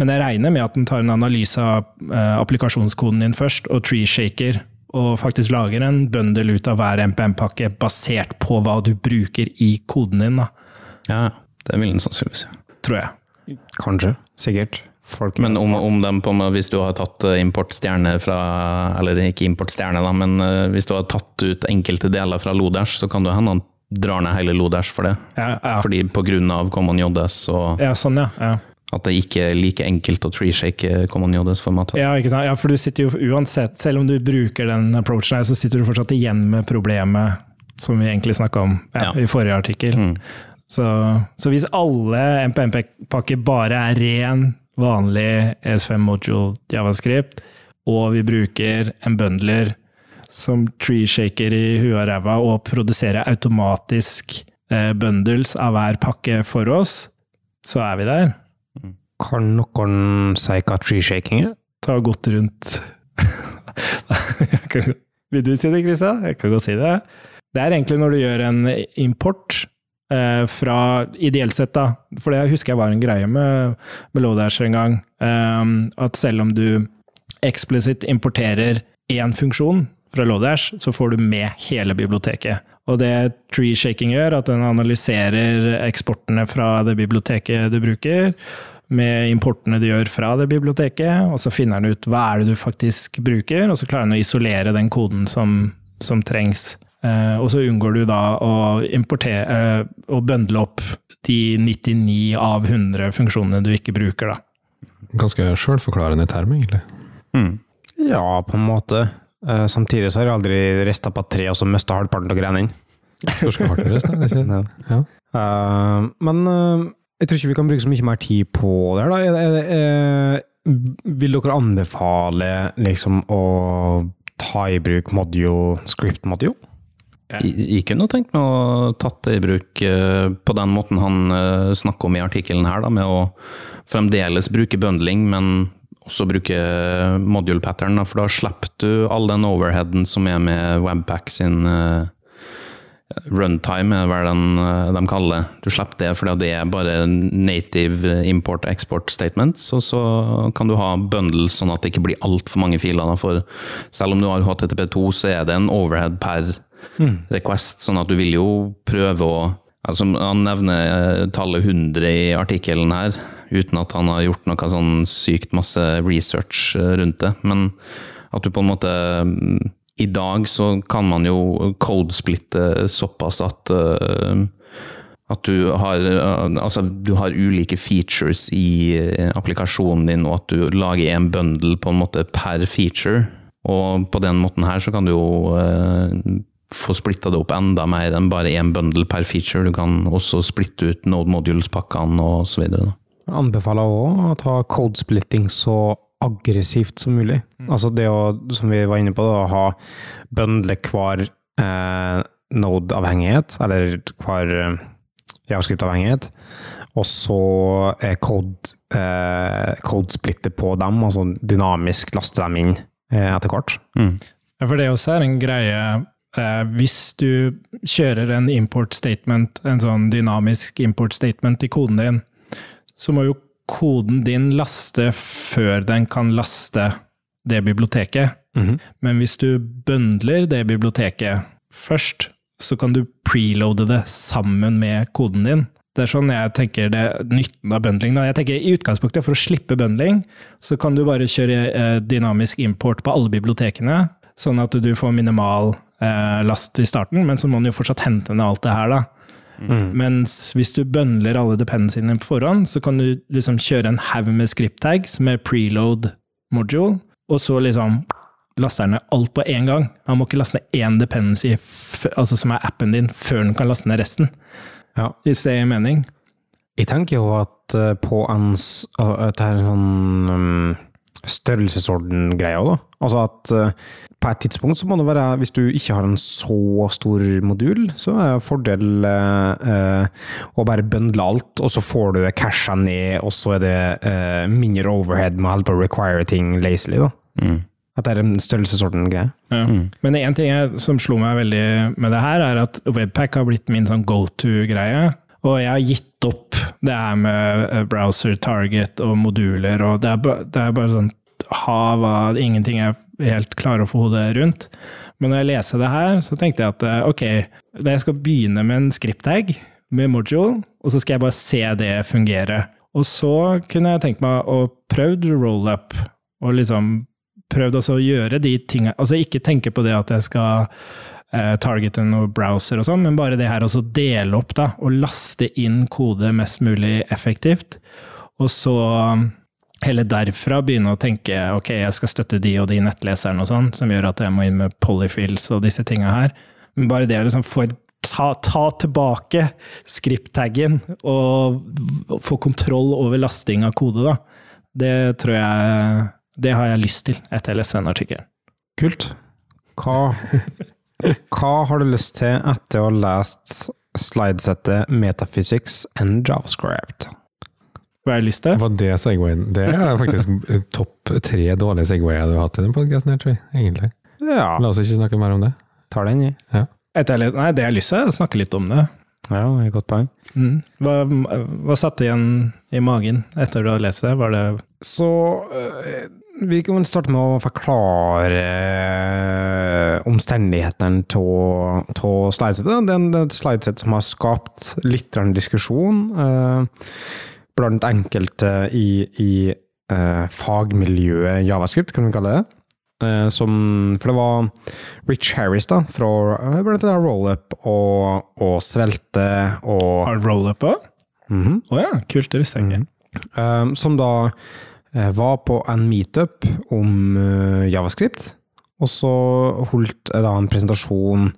Men jeg regner med at den tar en analyse av uh, applikasjonskoden din først, og tree-shaker og faktisk lager en bøndel ut av hver MPM-pakke basert på hva du bruker i koden din. Da. Ja, det vil den sannsynligvis gjøre. Tror jeg. Kanskje. Sikkert. Folk men om, om dem på, hvis du har tatt importstjerne fra Eller ikke importstjerne, da, men eh, hvis du har tatt ut enkelte deler fra Lodash, så kan det hende han drar ned hele Lodash for det. Ja, ja. Fordi på grunn av Common JS og Ja, sånn, ja. ja. At det ikke er like enkelt å tree-shake Common JS-formatet. Ja, ikke sant? ja, for du sitter jo uansett, selv om du bruker den approachen her, så sitter du fortsatt igjen med problemet som vi egentlig snakka om ja, ja. i forrige artikkel. Mm. Så, så, hvis alle MPMP-pakker bare er ren, vanlig ES5 module javascript, og vi bruker en bundler som tree-shaker i huet og ræva og produserer automatisk eh, bundles av hver pakke for oss, så er vi der. Kan noen si hva tree-shaking er? Ta godt rundt Vil du si det, Kristian? Jeg kan godt si det. Det er egentlig når du gjør en import eh, fra Ideelt sett, da, for det husker jeg var en greie med, med Lodash en gang, eh, at selv om du eksplisitt importerer én funksjon fra Lodash, så får du med hele biblioteket. Og det tree shaking gjør, at den analyserer eksportene fra det biblioteket du bruker, med importene du gjør fra det biblioteket, og så finner den ut hva er det du faktisk bruker, og så klarer den å isolere den koden som, som trengs. Eh, og så unngår du da å importere eh, og bøndle opp de 99 av 100 funksjonene du ikke bruker, da. Ganske sjølforklarende term, egentlig. Mm. Ja, på en måte. Eh, samtidig så har jeg aldri rista på et tre og så mista halvparten av grenene. Spørs hvor hardt det er, ja. ja. Uh, men uh, jeg tror ikke vi kan bruke så mye mer tid på det her, da. Er, er, er, vil dere anbefale liksom å ta i bruk module, script module? Jeg, jeg kunne tenkt meg å tatt det i bruk uh, på den måten han uh, snakker om i artikkelen her, da, med å fremdeles bruke bundling, men også bruke module pattern, da, for da slipper du all den overheaden som er med Webpack sin Runtime er vel den eh, de kaller det. Du slipper det fordi det er bare native import-export statements. Og så kan du ha bundles sånn at det ikke blir altfor mange filer. For selv om du har HTTP2, så er det en overhead per mm. request. Sånn at du vil jo prøve å altså Han nevner eh, tallet 100 i artikkelen her, uten at han har gjort noe sånn sykt masse research eh, rundt det. Men at du på en måte mm, i dag så kan man jo codesplitte såpass at eh, at du har, eh, altså, du har ulike features i eh, applikasjonen din, og at du lager en bundle på en måte per feature. Og på den måten her så kan du jo eh, få splitta det opp enda mer enn bare én bundle per feature. Du kan også splitte ut node modules-pakkene. Jeg anbefaler òg å ta codesplitting så aggressivt som mulig. Altså det å, som vi var inne på, da, å ha bøndle hver eh, node-avhengighet, eller hver eh, javascript-avhengighet, og så er code, eh, codesplitte på dem, altså dynamisk laste dem inn eh, etter hvert. Ja, for det også er en greie eh, Hvis du kjører en import statement, en sånn dynamisk import statement i koden din, så må jo koden din laste før den kan laste det biblioteket. Men hvis du bøndler det biblioteket først, så kan du preloade det sammen med koden din. Det er sånn jeg tenker det nytten av bundling. Da. Jeg tenker I utgangspunktet, for å slippe bundling, så kan du bare kjøre eh, dynamisk import på alle bibliotekene, sånn at du får minimal eh, last i starten, men så må du jo fortsatt hente ned alt det her, da. Mens hvis du bøndler alle dependencyene på forhånd, så kan du liksom kjøre en haug med script tags med preload module, og så liksom laster den ned alt på én gang. Han må ikke laste ned én dependency, altså som er appen din, før den kan laste ned resten. Ja. Hvis det gir mening. Jeg tenker jo at eh, på uh, at det er en sånn um, størrelsesorden-greie òg, da. Altså at uh, på et tidspunkt så må det være, hvis du ikke har en så stor modul, så er det en fordel uh, uh, å bare bøndle alt, og så får du casha ned, og så er det uh, mindre overhead med å holde på å require ting lazily, da. At det er en størrelsesorden-greie. Ja. Men en ting jeg, som slo meg veldig med det her, er at Webpack har blitt min sånn go to-greie. Og jeg har gitt opp det her med browser target og moduler, og det er, ba, det er bare sånn hav av ingenting jeg helt klarer å få hodet rundt. Men når jeg leser det her, så tenkte jeg at eh, ok, da jeg skal begynne med en script tag med module, og så skal jeg bare se det fungere. Og så kunne jeg tenkt meg å prøvd roll-up, og liksom prøvd å gjøre de tingene Altså ikke tenke på det at jeg skal eh, targete noe browser og sånn, men bare det her å dele opp, da, og laste inn kode mest mulig effektivt. Og så heller derfra begynne å tenke ok, jeg skal støtte de og de nettleserne og sånn, som gjør at jeg må inn med polyfills og disse tinga her. Men bare det å liksom få Ta, ta tilbake script-taggen og få kontroll over lasting av kode, da. Det tror jeg Det har jeg lyst til etter jeg leste den artikkelen. Kult. Hva, hva har du lyst til etter å ha lest slidesettet Metaphysics and JavaScript? Til? Var det Segwayen? Det er faktisk topp tre dårlige Segwayer du har hatt i den podkasten, tror jeg. Egentlig. Ja, La oss ikke snakke mer om det. tar den, jeg. Etter nei, det jeg har lyst til, er å snakke litt om det. Ja, det er et godt poeng. Mm. Hva, hva satt igjen i magen etter du hadde lest det? Var det Så øh, vi kan starte med å forklare øh, omstendighetene av slidesettet. Det er et slideset som har skapt litt diskusjon øh, blant enkelte i, i eh, fagmiljøet javascript, kan vi kalle det. Eh, som, for det var Rich Harris da, fra øh, blant annet Rollup og, og Svelte og Har roll-up òg? Å Mhm. ja, kult, det visste jeg ikke. Um, som da eh, var på en meetup om eh, javascript, og så holdt da en presentasjon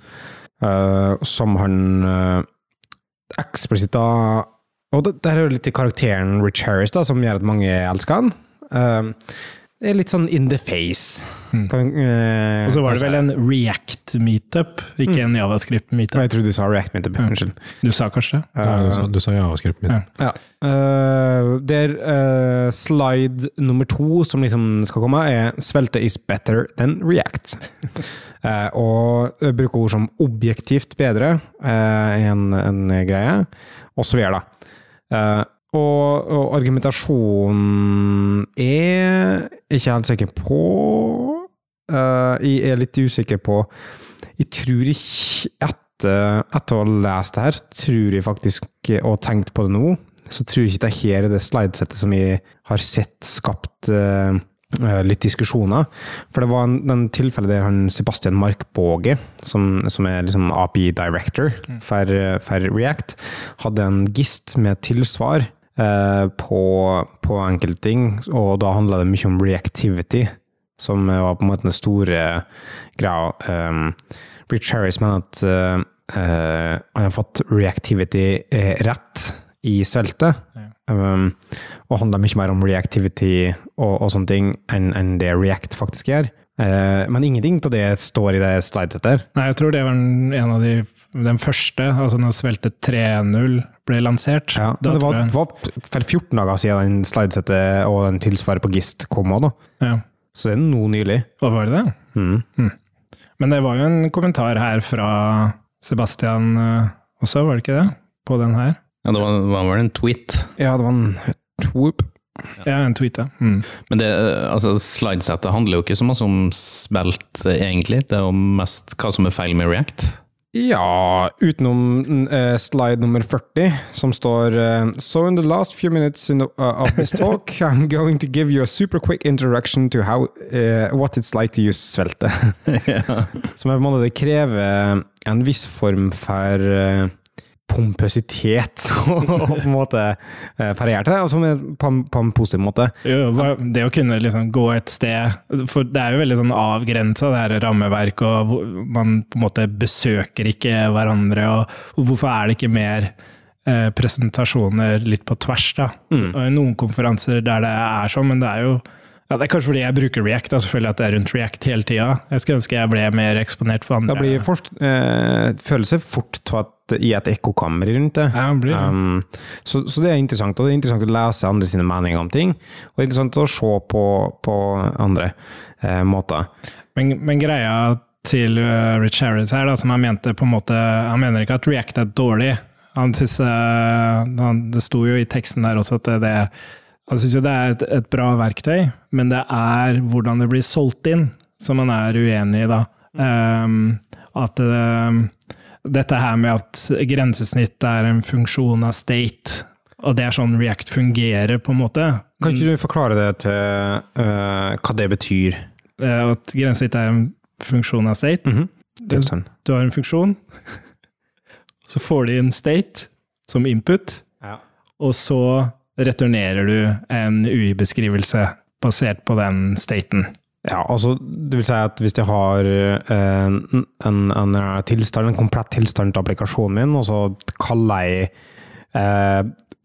eh, som han eksplisitt da Og det, det er jo litt i karakteren Rich Harris da, som gjør at mange elsker han. Uh, det er litt sånn in the face. Mm. Kan, uh, Og så var det vel en React-meetup, ikke en Javascript-meetup. Jeg trodde du sa React Meetup, Ja. unnskyld. Du sa kanskje det? Ja, du, sa, du sa Javascript-meetup. Ja. Uh, Eh, der eh, slide nummer to som liksom skal komme, er 'Svelte is better than React'. Eh, og bruker ord som 'objektivt bedre' uh, en, en greie, og så videre, da. Eh, og, og argumentasjonen er ikke helt sikker på eh, Jeg er litt usikker på. Jeg tror ikke etter, etter å ha lest det her, så tror jeg faktisk, og tenkt på det nå, så tror jeg ikke det her er det slidesettet som jeg har sett skapt eh, litt diskusjoner. For det var en, den tilfellet der han Sebastian Markbåge, som, som er liksom API director for, for React, hadde en gist med tilsvar eh, på, på enkelte ting, og da handla det mye om reactivity, som var på en måte den store greia. Um, Rich Harris mener at eh, eh, han har fått reactivity eh, rett i sveltet. Um, og handler mye mer om reactivity og, og sånne ting enn en det React faktisk gjør. Uh, men ingenting av det står i det slidesetter. Nei, jeg tror det var en av de, den første, altså når Svelte 3.0 ble lansert. Ja, men det var, jeg- var for 14 dager siden den slidesettet og den tilsvaret på GIST kom òg, da. ja. Så det er noe nylig. Hva var det det? Mm. Men det var jo en kommentar her fra Sebastian eh, også, var det ikke det? På den her? Ja, det var, var vel en tweet. Ja, det var en tweet. Ja, en tweet, ja. Mm. Men det, eh, altså, slidesettet handler jo ikke så mye om spelt, egentlig. Det er jo mest hva som er feil med React. Ja, utenom uh, slide nummer 40, som står uh, So in the last few minutes in the, uh, of this talk, I'm going to give you a super quick introduction to how, what it's like to use svelte. Som er på en måte det krever en viss form for pompøsitet og på en måte eh, til det, er på, på en positiv måte. Jo, det å kunne liksom gå et sted For det er jo veldig sånn avgrensa, det her rammeverket, og man på en måte besøker ikke hverandre. Og hvorfor er det ikke mer eh, presentasjoner litt på tvers, da? I noen konferanser der det er sånn, men det er jo ja, Det er kanskje fordi jeg bruker React, da, selvfølgelig at det er rundt React hele tida. Jeg skulle ønske jeg ble mer eksponert for andre. Da blir forst, eh, føler fort tatt i et ekkokammer rundt det. ja, det blir, det. Um, så, så det er interessant, og det er interessant å lese andre sine meninger om ting. Og det er interessant å se på, på andre eh, måter. Men, men greia til uh, Rich Harris her, da, som han mente på en måte Han mener ikke at React er dårlig. Han synes, uh, han, det sto jo i teksten der også at det, det Han syns jo det er et, et bra verktøy, men det er hvordan det blir solgt inn, som man er uenig i, da. Um, at um, dette her med at grensesnitt er en funksjon av state, og det er sånn React fungerer, på en måte. Kan ikke du forklare det til uh, hva det betyr? Eh, At grensesnitt er en funksjon av state. Det er sånn. Du har en funksjon, så får du inn state som input, Ja. og så returnerer du en UI-beskrivelse basert på den staten. Ja, altså, det vil si at hvis jeg har eh, en, en, en tilstand, en komplett tilstand til applikasjonen min, og så kaller jeg eh,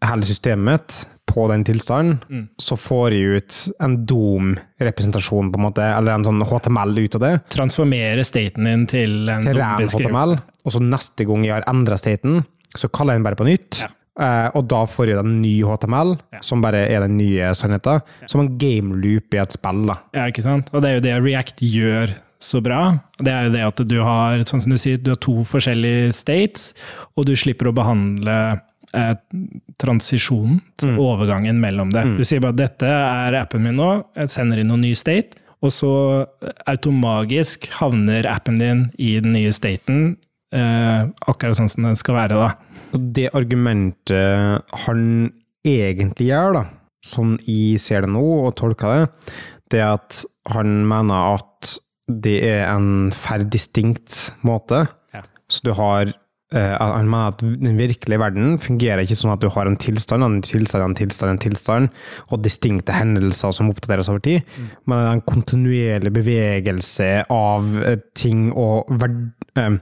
hele systemet mitt på den tilstanden, så får jeg ut en DOM-representasjon, på en måte, eller en sånn HTML ut av det, Transformere staten din til en til ren. HTML, og så neste gang jeg har endret staten, så kaller jeg den bare på nytt. Ja. Eh, og da får jeg en ny HTML, Ja. som bare er den nye sannheten. Som en game loop i et spill. da. Ja, ikke sant? Og det er jo det React gjør så bra. Det er jo det at du har, sånn som du sier, du har to forskjellige states, og du slipper å behandle eh, transisjonen, overgangen mellom det. Du sier bare 'dette er appen min nå', jeg sender inn noen ny state, og så automagisk havner appen din i den nye staten, eh, akkurat sånn som den skal være. da. Og det argumentet han egentlig gjør, da, sånn jeg ser det nå og tolker det, det er at han mener at det er en for distinkt måte. Ja. Så du har Han mener at den virkelige verden fungerer ikke sånn at du har en tilstand, en tilstand, en tilstand, en tilstand, og distinkte hendelser som oppdateres over tid, men en kontinuerlig bevegelse av eh, ting og eh,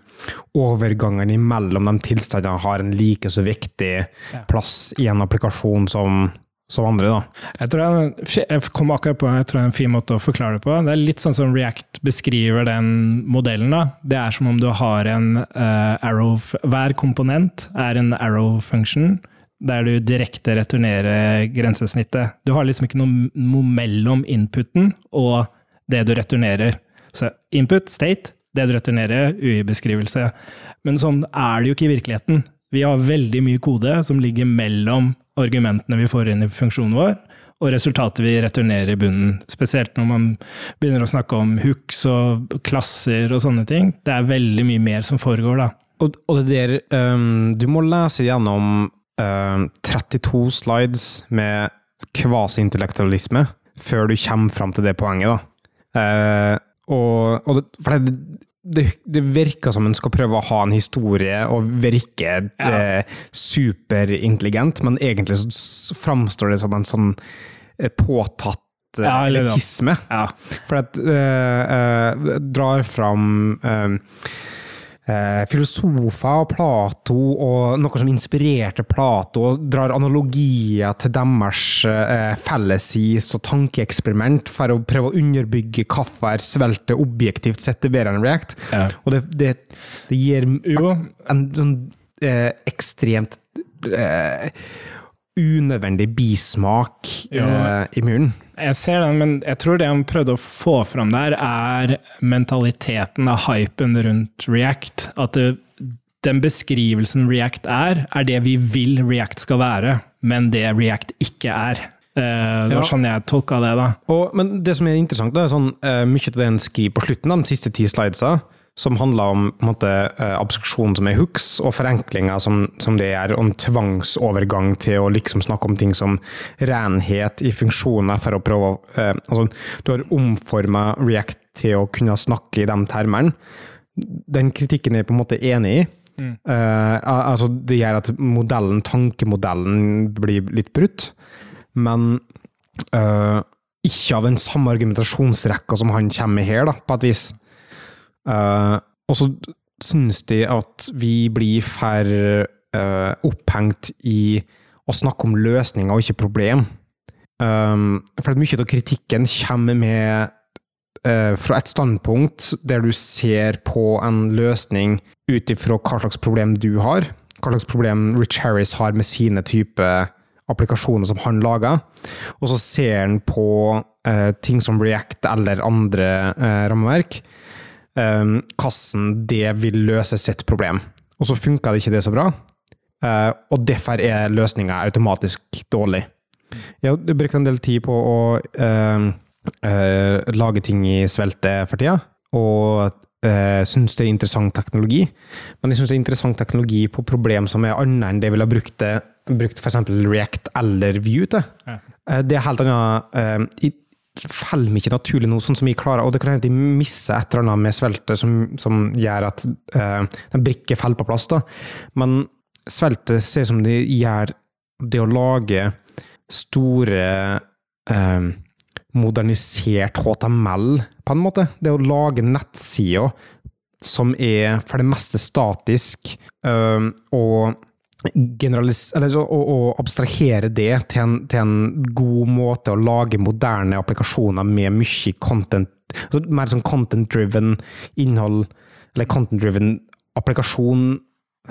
overgangen imellom de tilstandene har en like så viktig plass i en applikasjon som, som andre. Da. Jeg tror jeg, jeg kom akkurat på jeg tror det er en fin måte å forklare det på. Det er litt sånn som React beskriver den modellen. da. Det er som om du har en uh, arrow Hver komponent er en arrow function, der du direkte returnerer grensesnittet. Du har liksom ikke noe, mellom inputen og det du returnerer. Så input, state, det du returnerer, UI-beskrivelse. Men sånn er det jo ikke i virkeligheten. Vi har veldig mye kode som ligger mellom argumentene vi får inn i funksjonen vår, og resultatet vi returnerer i bunnen. Spesielt når man begynner å snakke om hooks og klasser og sånne ting. Det er veldig mye mer som foregår da. Og, og det der um, Du må lese gjennom um, 32 slides med kvasi-intellektualisme, før du kommer fram til det poenget. da. Uh, og, og det, for det, det, det virker som en skal prøve å ha en historie og virke eh, superintelligent, men egentlig så framstår det som en sånn eh, påtatt eh, Ja, ja. elitisme. Ja. For at eh, eh, drar fram eh, filosofer og Plato og noe som inspirerte Plato, og drar analogier til deres eh, fellesis og tankeeksperiment for å prøve å underbygge hvorfor svelte objektivt sett er bedre enn React. Ja. Og det, det, det gir en sånn eh, ekstremt eh, unødvendig bismak Ja. eh, i munnen. Jeg ser den, men jeg tror det han prøvde å få fram der, er mentaliteten av hypen rundt React. At det, den beskrivelsen React er, er det vi vil React skal være, men det React ikke er. Eh, det var sånn jeg tolka det, da. Og, men det som er interessant, da, er sånn, eh, mye av det en skriver på slutten, de siste ti slidesa, som handler om måte, eh, abstraksjon som er hooks, og forenklinger som, som det er, om tvangsovergang til å liksom snakke om ting som renhet i funksjoner for å prøve å eh, altså, Du har omforma React til å kunne snakke i de termene. Den kritikken er jeg på en måte enig i. Eh, al- altså, det gjør at modellen, tankemodellen blir litt brutt, men eh, ikke av den samme argumentasjonsrekka som han kommer med her, da, på et vis. Eh, og så syns de at vi blir for uh, opphengt i å snakke om løsninger og ikke problem. Um, for mye av kritikken kommer med uh, fra et standpunkt der du ser på en løsning ut ifra hva slags problem du har, hva slags problem Rich Harris har med sine type applikasjoner som han lager, og så ser han på uh, ting som React eller andre uh, rammeverk, eh, kassen det vil løse sitt problem. Og så funka det ikke det så bra, eh, og derfor er løsninga automatisk dårlig. Jeg har brukt en del tid på å eh, eh, lage ting i svelte for tida, og uh, syns det er interessant teknologi. Men jeg syns det er interessant teknologi på problem som er annet enn det jeg ville brukt, brukt f.eks. React eller Vue til. Ja. Eh, det er helt annet uh, faller meg ikke naturlig nå, sånn som jeg klarer, og det kan hende de misser et eller annet med sveltet som, som gjør at uh, den brikke faller på plass. da. Men sveltet ser ut som det gjør det å lage store eh, modernisert HTML, på en måte. Det å lage nettsider som er for det meste statisk, eh, og eller, å, og abstrahere det til en, til en god måte å lage moderne applikasjoner med mye content, altså mer sånn content-driven innhold, eller content-driven applikasjon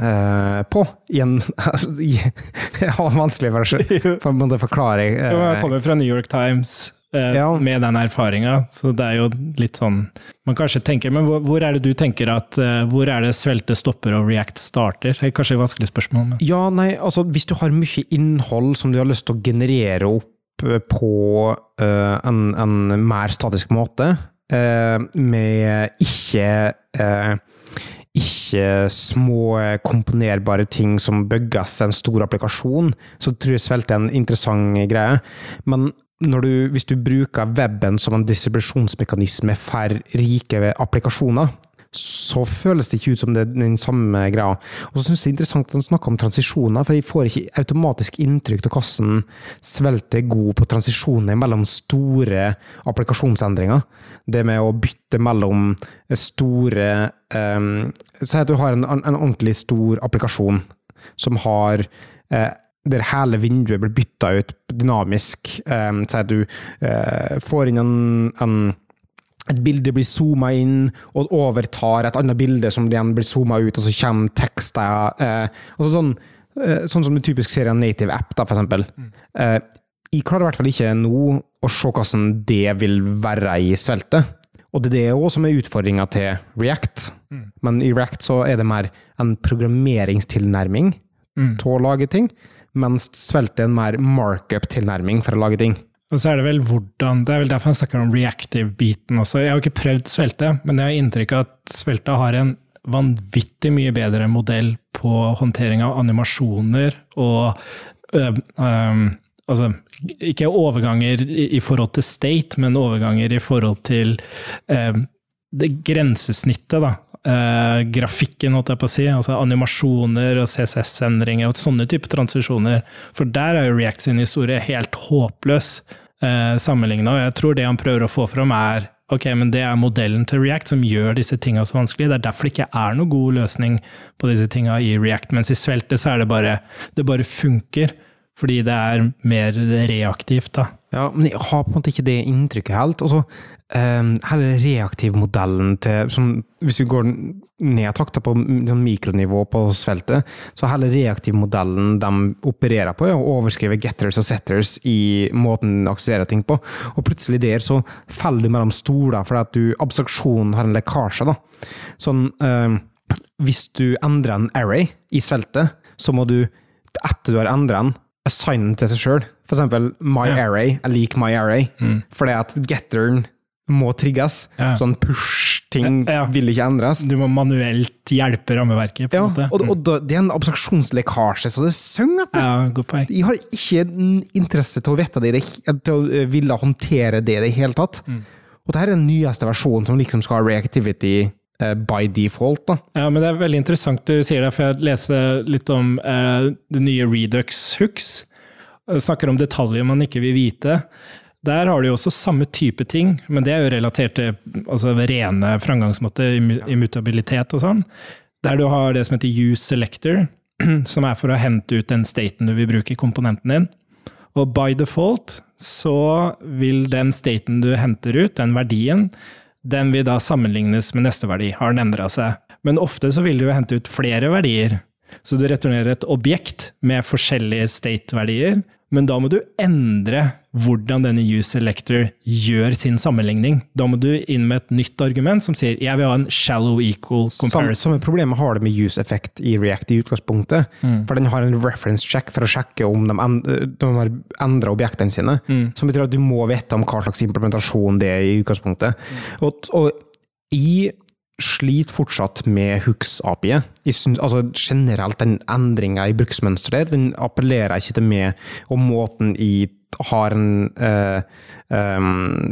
eh, på. Igjen, altså, jeg har vanskelig for å forklare. Jo, Jeg eh, kommer fra New York Times eh, Ja. med den erfaringa, så det er jo litt sånn Man kanskje tenker Men hvor, hvor er det du tenker at eh, Hvor er det svelte stopper og React starter? Det er kanskje et vanskelig spørsmål, men Ja, nei, altså hvis du har mye innhold som du har lyst til å generere opp eh, på eh, en, en mer statisk måte, eh, med ikke eh, ikke små komponerbare ting som bygges en stor applikasjon, så tror jeg Svelte er en interessant greie. Men du, hvis du bruker weben som en distribusjonsmekanisme for rike applikasjoner, så føles det ikke ut som det er den samme greia. Og så synes jeg det er interessant at han snakker om transisjoner, for jeg får ikke automatisk inntrykk av hvordan Svelte er god på transisjoner mellom store applikasjonsendringer. Det med å bytte mellom store um, Si at du har en, en ordentlig stor applikasjon som har eh, der hele vinduet blir bytta ut dynamisk. Um, så du uh, får inn en, en et bilde blir zooma inn og overtar et annet bilde som igjen blir zooma ut, og så kommer tekster eh, så sånn, eh, sånn som du typisk ser i en native app, da, for eksempel. Eh, jeg klarer i hvert fall ikke nå å se hvordan det vil være i sveltet. Og det er det også som er utfordringa til React. Men i React så er det mer en programmeringstilnærming til å lage ting, mens svelte er en mer markup-tilnærming for å lage ting. Og så er det vel hvordan Det er vel derfor han snakker om reactive-biten også. Jeg har jo ikke prøvd Svelte, men jeg har inntrykk av at Svelte har en vanvittig mye bedre modell på håndtering av animasjoner og øh, øh, Altså, ikke overganger i, i forhold til state, men overganger i forhold til øh, det grensesnittet, da. Eh, grafikken, holdt jeg på å si. Altså animasjoner og CSS-endringer og sånne type transisjoner. For der er jo React sin historie helt håpløs eh, sammenligna. Og jeg tror det han prøver å få fram, er ok, men det er modellen til React som gjør disse tinga så vanskelig. Det er derfor det ikke er noen god løsning på disse tinga i React. Mens i Svelte så er det bare Det bare funker. Fordi det er mer reaktivt, da. Ja, men jeg har på en måte ikke det inntrykket helt. Og så um, hele reaktivmodellen til Hvis vi går ned takta på sånn mikronivå på sveltet, så hele reaktivmodellen de opererer på, er å overskrive getters og setters i måten de aksesserer ting på. Og plutselig der så faller du mellom stoler fordi at du, abstraksjonen har en lekkasje. da. Sånn, um, hvis du endrer en array i sveltet, så må du, etter du har endret den, assign den til seg sjøl. For eksempel my Ja. array er lik my array, Mm. fordi at getteren må trigges. Ja. Sånn push-ting Ja. vil ikke endres. Du må manuelt hjelpe rammeverket, på Ja, en måte. og, og da, det er en abstraksjonslekkasje, så det synger etter. Ja, god poeng. Jeg har ikke interesse til å vite det, til å eh, ville håndtere det i det hele tatt. Mm. Og dette er den nyeste versjonen som liksom skal ha reactivity eh, by default. da. Ja, men det er veldig interessant du sier det, for jeg leser litt om eh, det nye Redux Hooks. Det snakker om detaljer man ikke vil vite. Der har du jo også samme type ting, men det er jo relatert til altså, rene framgangsmåter, immu- immutabilitet og sånn. Der du har det som heter use selector, som er for å hente ut den staten du vil bruke i komponenten din. Og by default så vil den staten du henter ut, den verdien, den vil da sammenlignes med neste verdi. Har den endra seg? Men ofte så vil du hente ut flere verdier. Så du returnerer et objekt med forskjellige state-verdier, men da må du endre hvordan denne use selector gjør sin sammenligning. Da må du inn med et nytt argument som sier 'jeg vil ha en shallow equal comparison'. samme problemet har det med use effect i React i utgangspunktet. Mm. For den har en reference check for å sjekke om de, de har endra objektene sine. Mm. Som betyr at du må vite om hva slags implementasjon det er i utgangspunktet. Mm. Og, og jeg sliter fortsatt med Hooks-API. Altså Generelt, den endringa i bruksmønsteret den appellerer ikke til meg, og måten jeg har en uh, um,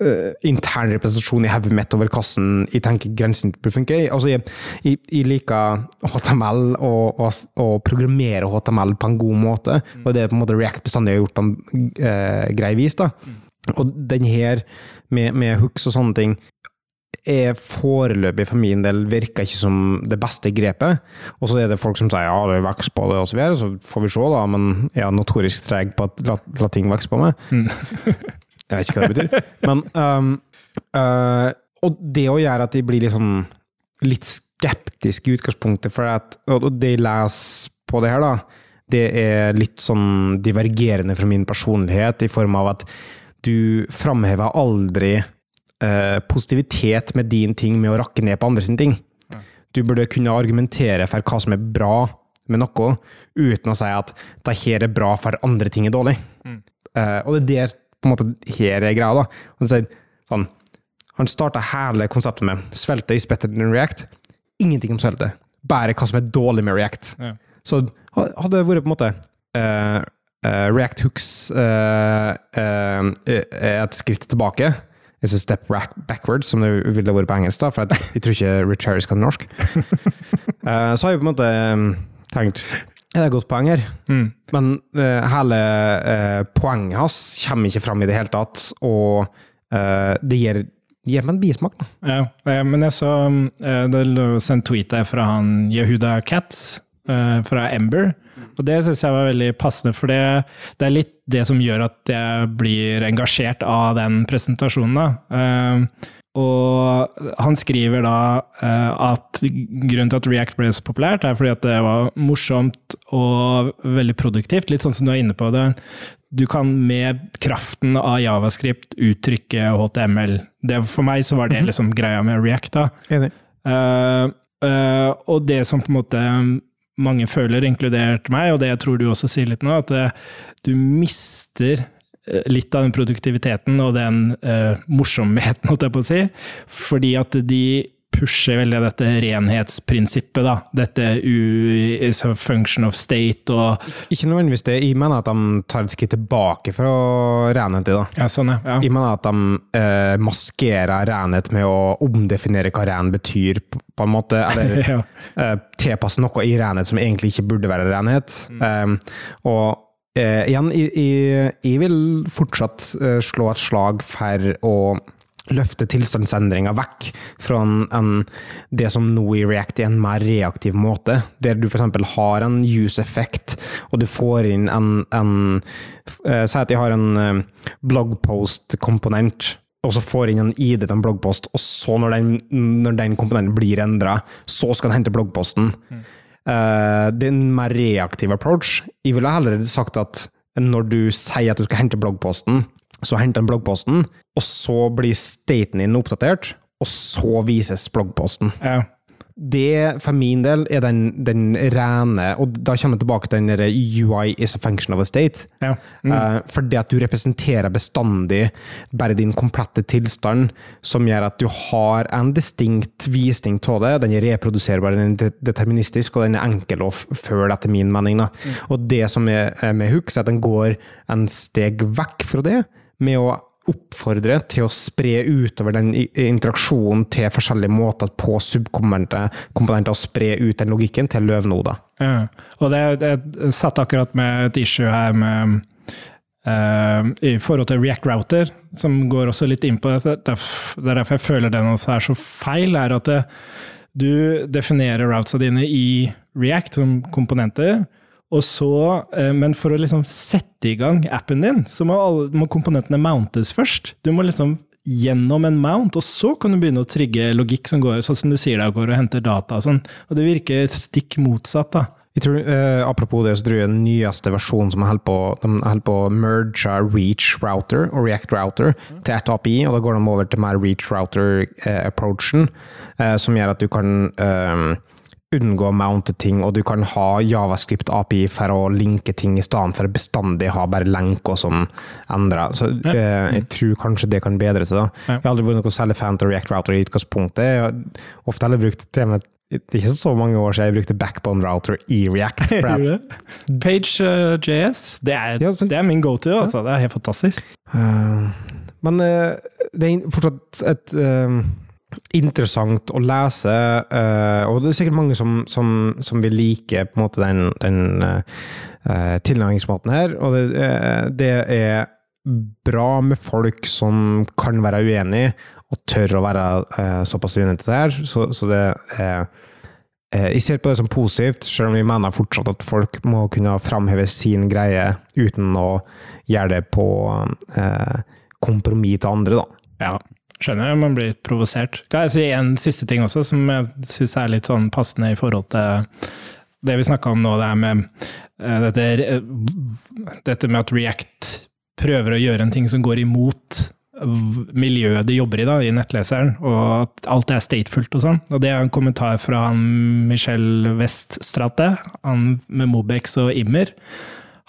uh, intern representasjon i hodet mitt over hvordan jeg tenker grensen bør funke. Altså, jeg, jeg, jeg liker HTML og, og, og programmere HTML på en god måte, og det er på en måte React bestandig har gjort på en uh, grei vis. da. Og den her, med, med hooks og sånne ting, er foreløpig for min del virker ikke som det beste grepet. Og så er det folk som sier ja, det vokser på det, og så videre, så får vi se, da. Men jeg er notorisk treg på at la, la ting vokse på meg. jeg vet ikke hva det betyr. Men um, uh, Og det å gjøre at de blir litt sånn litt skeptiske i utgangspunktet, for at Og det jeg leser på det her, da, det er litt sånn divergerende fra min personlighet, i form av at du framhever aldri eh, positivitet med din ting med å rakke ned på andre sin ting. Du burde kunne argumentere for hva som er bra med noe, uten å si at det her er bra for andre ting er dårlig. Eh, og det er der på en måte her er greia. da. Han sier sånn, han starta hele konseptet med 'svelte is better than React'. Ingenting om svelte, bare hva som er dårlig med React. Ja. Så hadde det vært på en måte eh, Uh, React Hooks uh, uh, et skritt tilbake. It's a step back backwards, som det ville vært på engelsk, da, for jeg, tror ikke Rich Harris kan norsk. Uh, så har jeg på en måte eh, tenkt Er det et godt poeng her? Mm. Men uh, hele uh, poenget hans kommer ikke fram i det hele tatt, og det gir, gir meg en bismak. Da. Ja, men jeg så eh, Det lå en tweet der fra han Yehuda Katz fra Ember. Og det syns jeg var veldig passende, for det, det er litt det som gjør at jeg blir engasjert av den presentasjonen. Da. Eh, Og han skriver da eh, at grunnen til at React ble så populært, er fordi at det var morsomt og veldig produktivt. Litt sånn som du er inne på det. Du kan med kraften av Javascript uttrykke HTML. Det, for meg så var det liksom greia med React. da. Enig. Uh, uh, og det som på en måte mange føler, inkludert meg, og det tror du også sier litt nå, at eh, du mister eh, litt av den produktiviteten og den uh, morsomheten, holdt jeg på å si, fordi at de pusher veldig dette renhetsprinsippet, da. Dette u, is a function of state og Ikke nødvendigvis det. Jeg mener at de tar et skritt tilbake fra renhet. i da. Ja, sånn, ja. Jeg mener at de eh, maskerer renhet med å omdefinere hva ren betyr, på, en måte. Eller ja. eh, tilpasse noe i renhet som egentlig ikke burde være renhet. Eh, og eh, igjen, jeg, jeg, jeg vil fortsatt eh, slå et slag for å løfte tilstandsendringa vekk fra en, en, det som nå i React er en mer reaktiv måte, der du f.eks. har en use effect, og du får inn en, en eh, Si at jeg har en eh, bloggpost-komponent, og så får inn en ID til en bloggpost, og så når den, når den komponenten blir endra, så skal den hente bloggposten. Eh, det er en mer reaktiv approach. Jeg ville heller sagt at når du sier at du skal hente bloggposten, så henter han bloggposten, og så blir staten din oppdatert, og så vises bloggposten. ja. Det, for min del, er den, den rene Og da kommer jeg tilbake til den der UI is a function of a state. ja. Mm. Uh, for det at du representerer bestandig bare din komplette tilstand, som gjør at du har en distinkt visning av det. Den er reproduserbar, den er deterministisk, og den er enkel å føle, følge, etter min mening. Da. Og det som er med Hooks, er at den går en steg vekk fra det, med å oppfordre til å spre utover den interaksjonen til forskjellige måter på subkomponenter, og spre ut den logikken til løvnoder. Ja. Og det, det satt akkurat med et issue her med Uh, i forhold til React Router, som går også litt inn på det. Det er derfor jeg føler den også er så feil, er at det, du definerer routesa dine i React som komponenter. Så, eh, men for å liksom sette i gang appen din, så må, alle, må komponentene mountes først. Du må liksom gjennom en mount, og så kan du begynne å trigge logikk som går, sånn som du sier da, går og henter data og sånn. Og det virker stikk motsatt, da. Tror, eh, apropos det, så tror jeg den nyeste versjonen som holder på, på å merge Reach Router og React Router til ett API, og da går de over til mer Reach Router-approachen, eh, som gjør at du kan eh, unngå å mounte ting, og du kan ha Javascript API for å linke ting i stedet for bestandig ha bare lenker som endrer. Så eh, jeg tror kanskje det kan bedre seg. da. Ja. Jeg har aldri vært noe særlig fan av React Router i utgangspunktet. Jeg har ofte heller brukt med det er ikke så mange år siden jeg brukte backbone router i React. Page.js, uh, det, er- Ja, det er min go-to. Altså. Det er helt fantastisk. Uh, men uh, det er fortsatt et eh, interessant å lese, eh, og det er sikkert mange som, som, som vil like på en måte den, den uh, tilnærmingsmåten her. Og det, eh, det er bra med folk som kan være uenig, og tør å være uh, såpass uenig til det her. Så, så det er uh, Jeg ser på det som positivt, selv om vi mener fortsatt at folk må kunne framheve sin greie uten å gjøre det på eh, kompromiss til andre, da. Ja, skjønner jeg, man blir litt provosert. Kan jeg si en siste ting også, som jeg syns er litt sånn passende i forhold til det vi snakka om nå, det er med eh, dette, dette med at React prøver å gjøre en ting som går imot miljøet de jobber i, da, i nettleseren, og at alt er statefullt og sånn. Og det er en kommentar fra han Michel Weststrate, han med Mobex og Immer.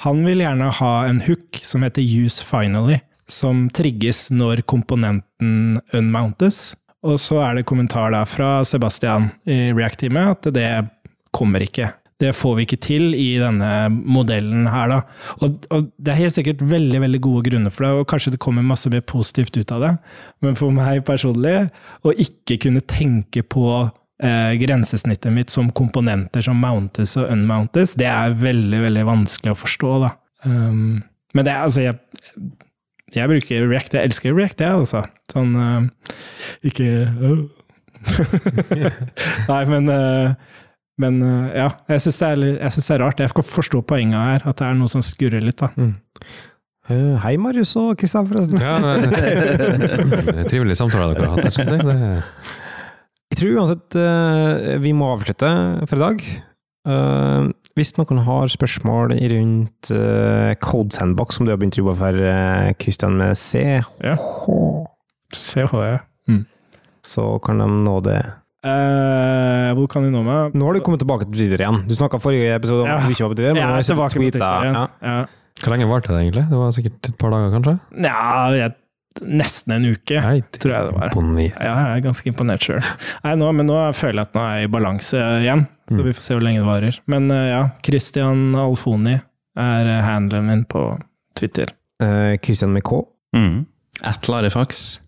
Han vil gjerne ha en hook som heter use finally, som trigges når komponenten unmountes. Og så er det kommentar da fra Sebastian i React-teamet at det kommer ikke. Det får vi ikke til i denne modellen her, da. Og, og det er helt sikkert veldig veldig gode grunner for det, og kanskje det kommer masse mer positivt ut av det. Men for meg personlig, å ikke kunne tenke på eh, grensesnittet mitt som komponenter som mountes og unmountes, det er veldig, veldig vanskelig å forstå, da. Um, men det er altså jeg, jeg bruker React, jeg elsker React, jeg, altså. Sånn uh, Ikke uh. Nei, men uh, men eh, ja, jeg syns det, er litt- jeg synes det er rart. Jeg kan forstå poenget her, at det er noe som skurrer litt. da. Mm. hei, Marius og Kristian, forresten. Ja, det det er trivelig samtale dere har hatt. jeg. Det, Jeg tror uansett vi må avslutte for i dag. Eh, hvis noen har spørsmål rundt uh, Code Sandbox, som du har begynt å jobbe for, uh, Kristian, med C, Ja. Hva jeg så kan de nå det. eh, Hvor kan de nå meg? Nå har du kommet tilbake til Twitter igjen. Du snakka forrige episode om Ja. at du ikke var på Twitter, men Jeg nå er har tilbake på tweetet, Twitter igjen. Ja. Ja. hvor lenge varte det egentlig? Det var sikkert et par dager, kanskje? Nja, jeg nesten en uke, Nei, tror jeg det var. Ja, jeg er ganske imponert sjøl. Men nå føler jeg at nå er jeg i balanse igjen, så Mm. vi får se hvor lenge det varer. Men eh, ja, Christian Alfoni er eh, handelen min på Twitter. Eh, Christian med K. Mm. At Larifax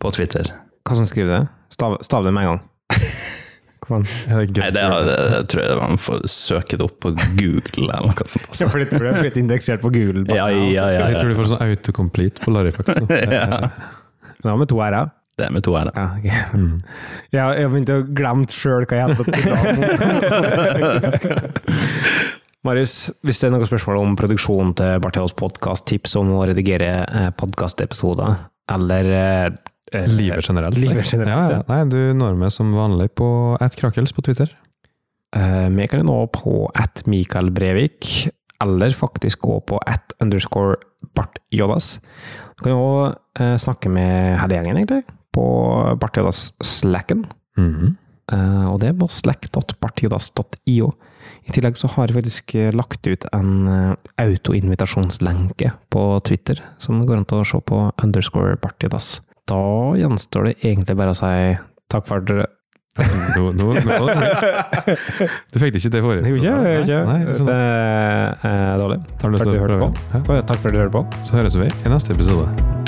på Twitter. Hva som skriver det? Stav, stav det med en gang. Er det? Nei, det, det, det tror jeg man får søke det opp på Google eller noe sånt. Altså. for det ble blitt indeksert på Google. Ja, ja, ja, Jeg tror du får sånn autocomplete på Larifax. ja. Det Ja, med to r-er. Det er med to r. Ja, okay. Mm. Jeg har jeg begynte begynt å glemme sjøl hva jeg hadde på Marius, hvis det er noen spørsmål om produksjonen til Bartheos podkast, tips om å redigere eh, podkastepisoder, eller eh, Livet generelt. Livet generelt, ja, ja. Nei, du når meg som vanlig på at @krakels på Twitter. Eh, Vi kan nå på at Mikael Brevik, eller faktisk gå på at underscore Bart Jodas. Du kan jo eh, snakke med hele gjengen, egentlig, på Bart Jodas Slacken. Mhm. Eh, og det er på slack.bartjodas.io. I tillegg så har jeg faktisk lagt ut en autoinvitasjonslenke på Twitter, som går an til å se på underscore bartjodas. Da gjenstår det egentlig bare å si takk for dere Nå, nå, nå. Du fikk det ikke til forrige? Ikke, ikke. Nei, jeg det er dårlig. Takk for at du hørte på. Ja. Takk for at du hørte på. Så høres vi i neste episode.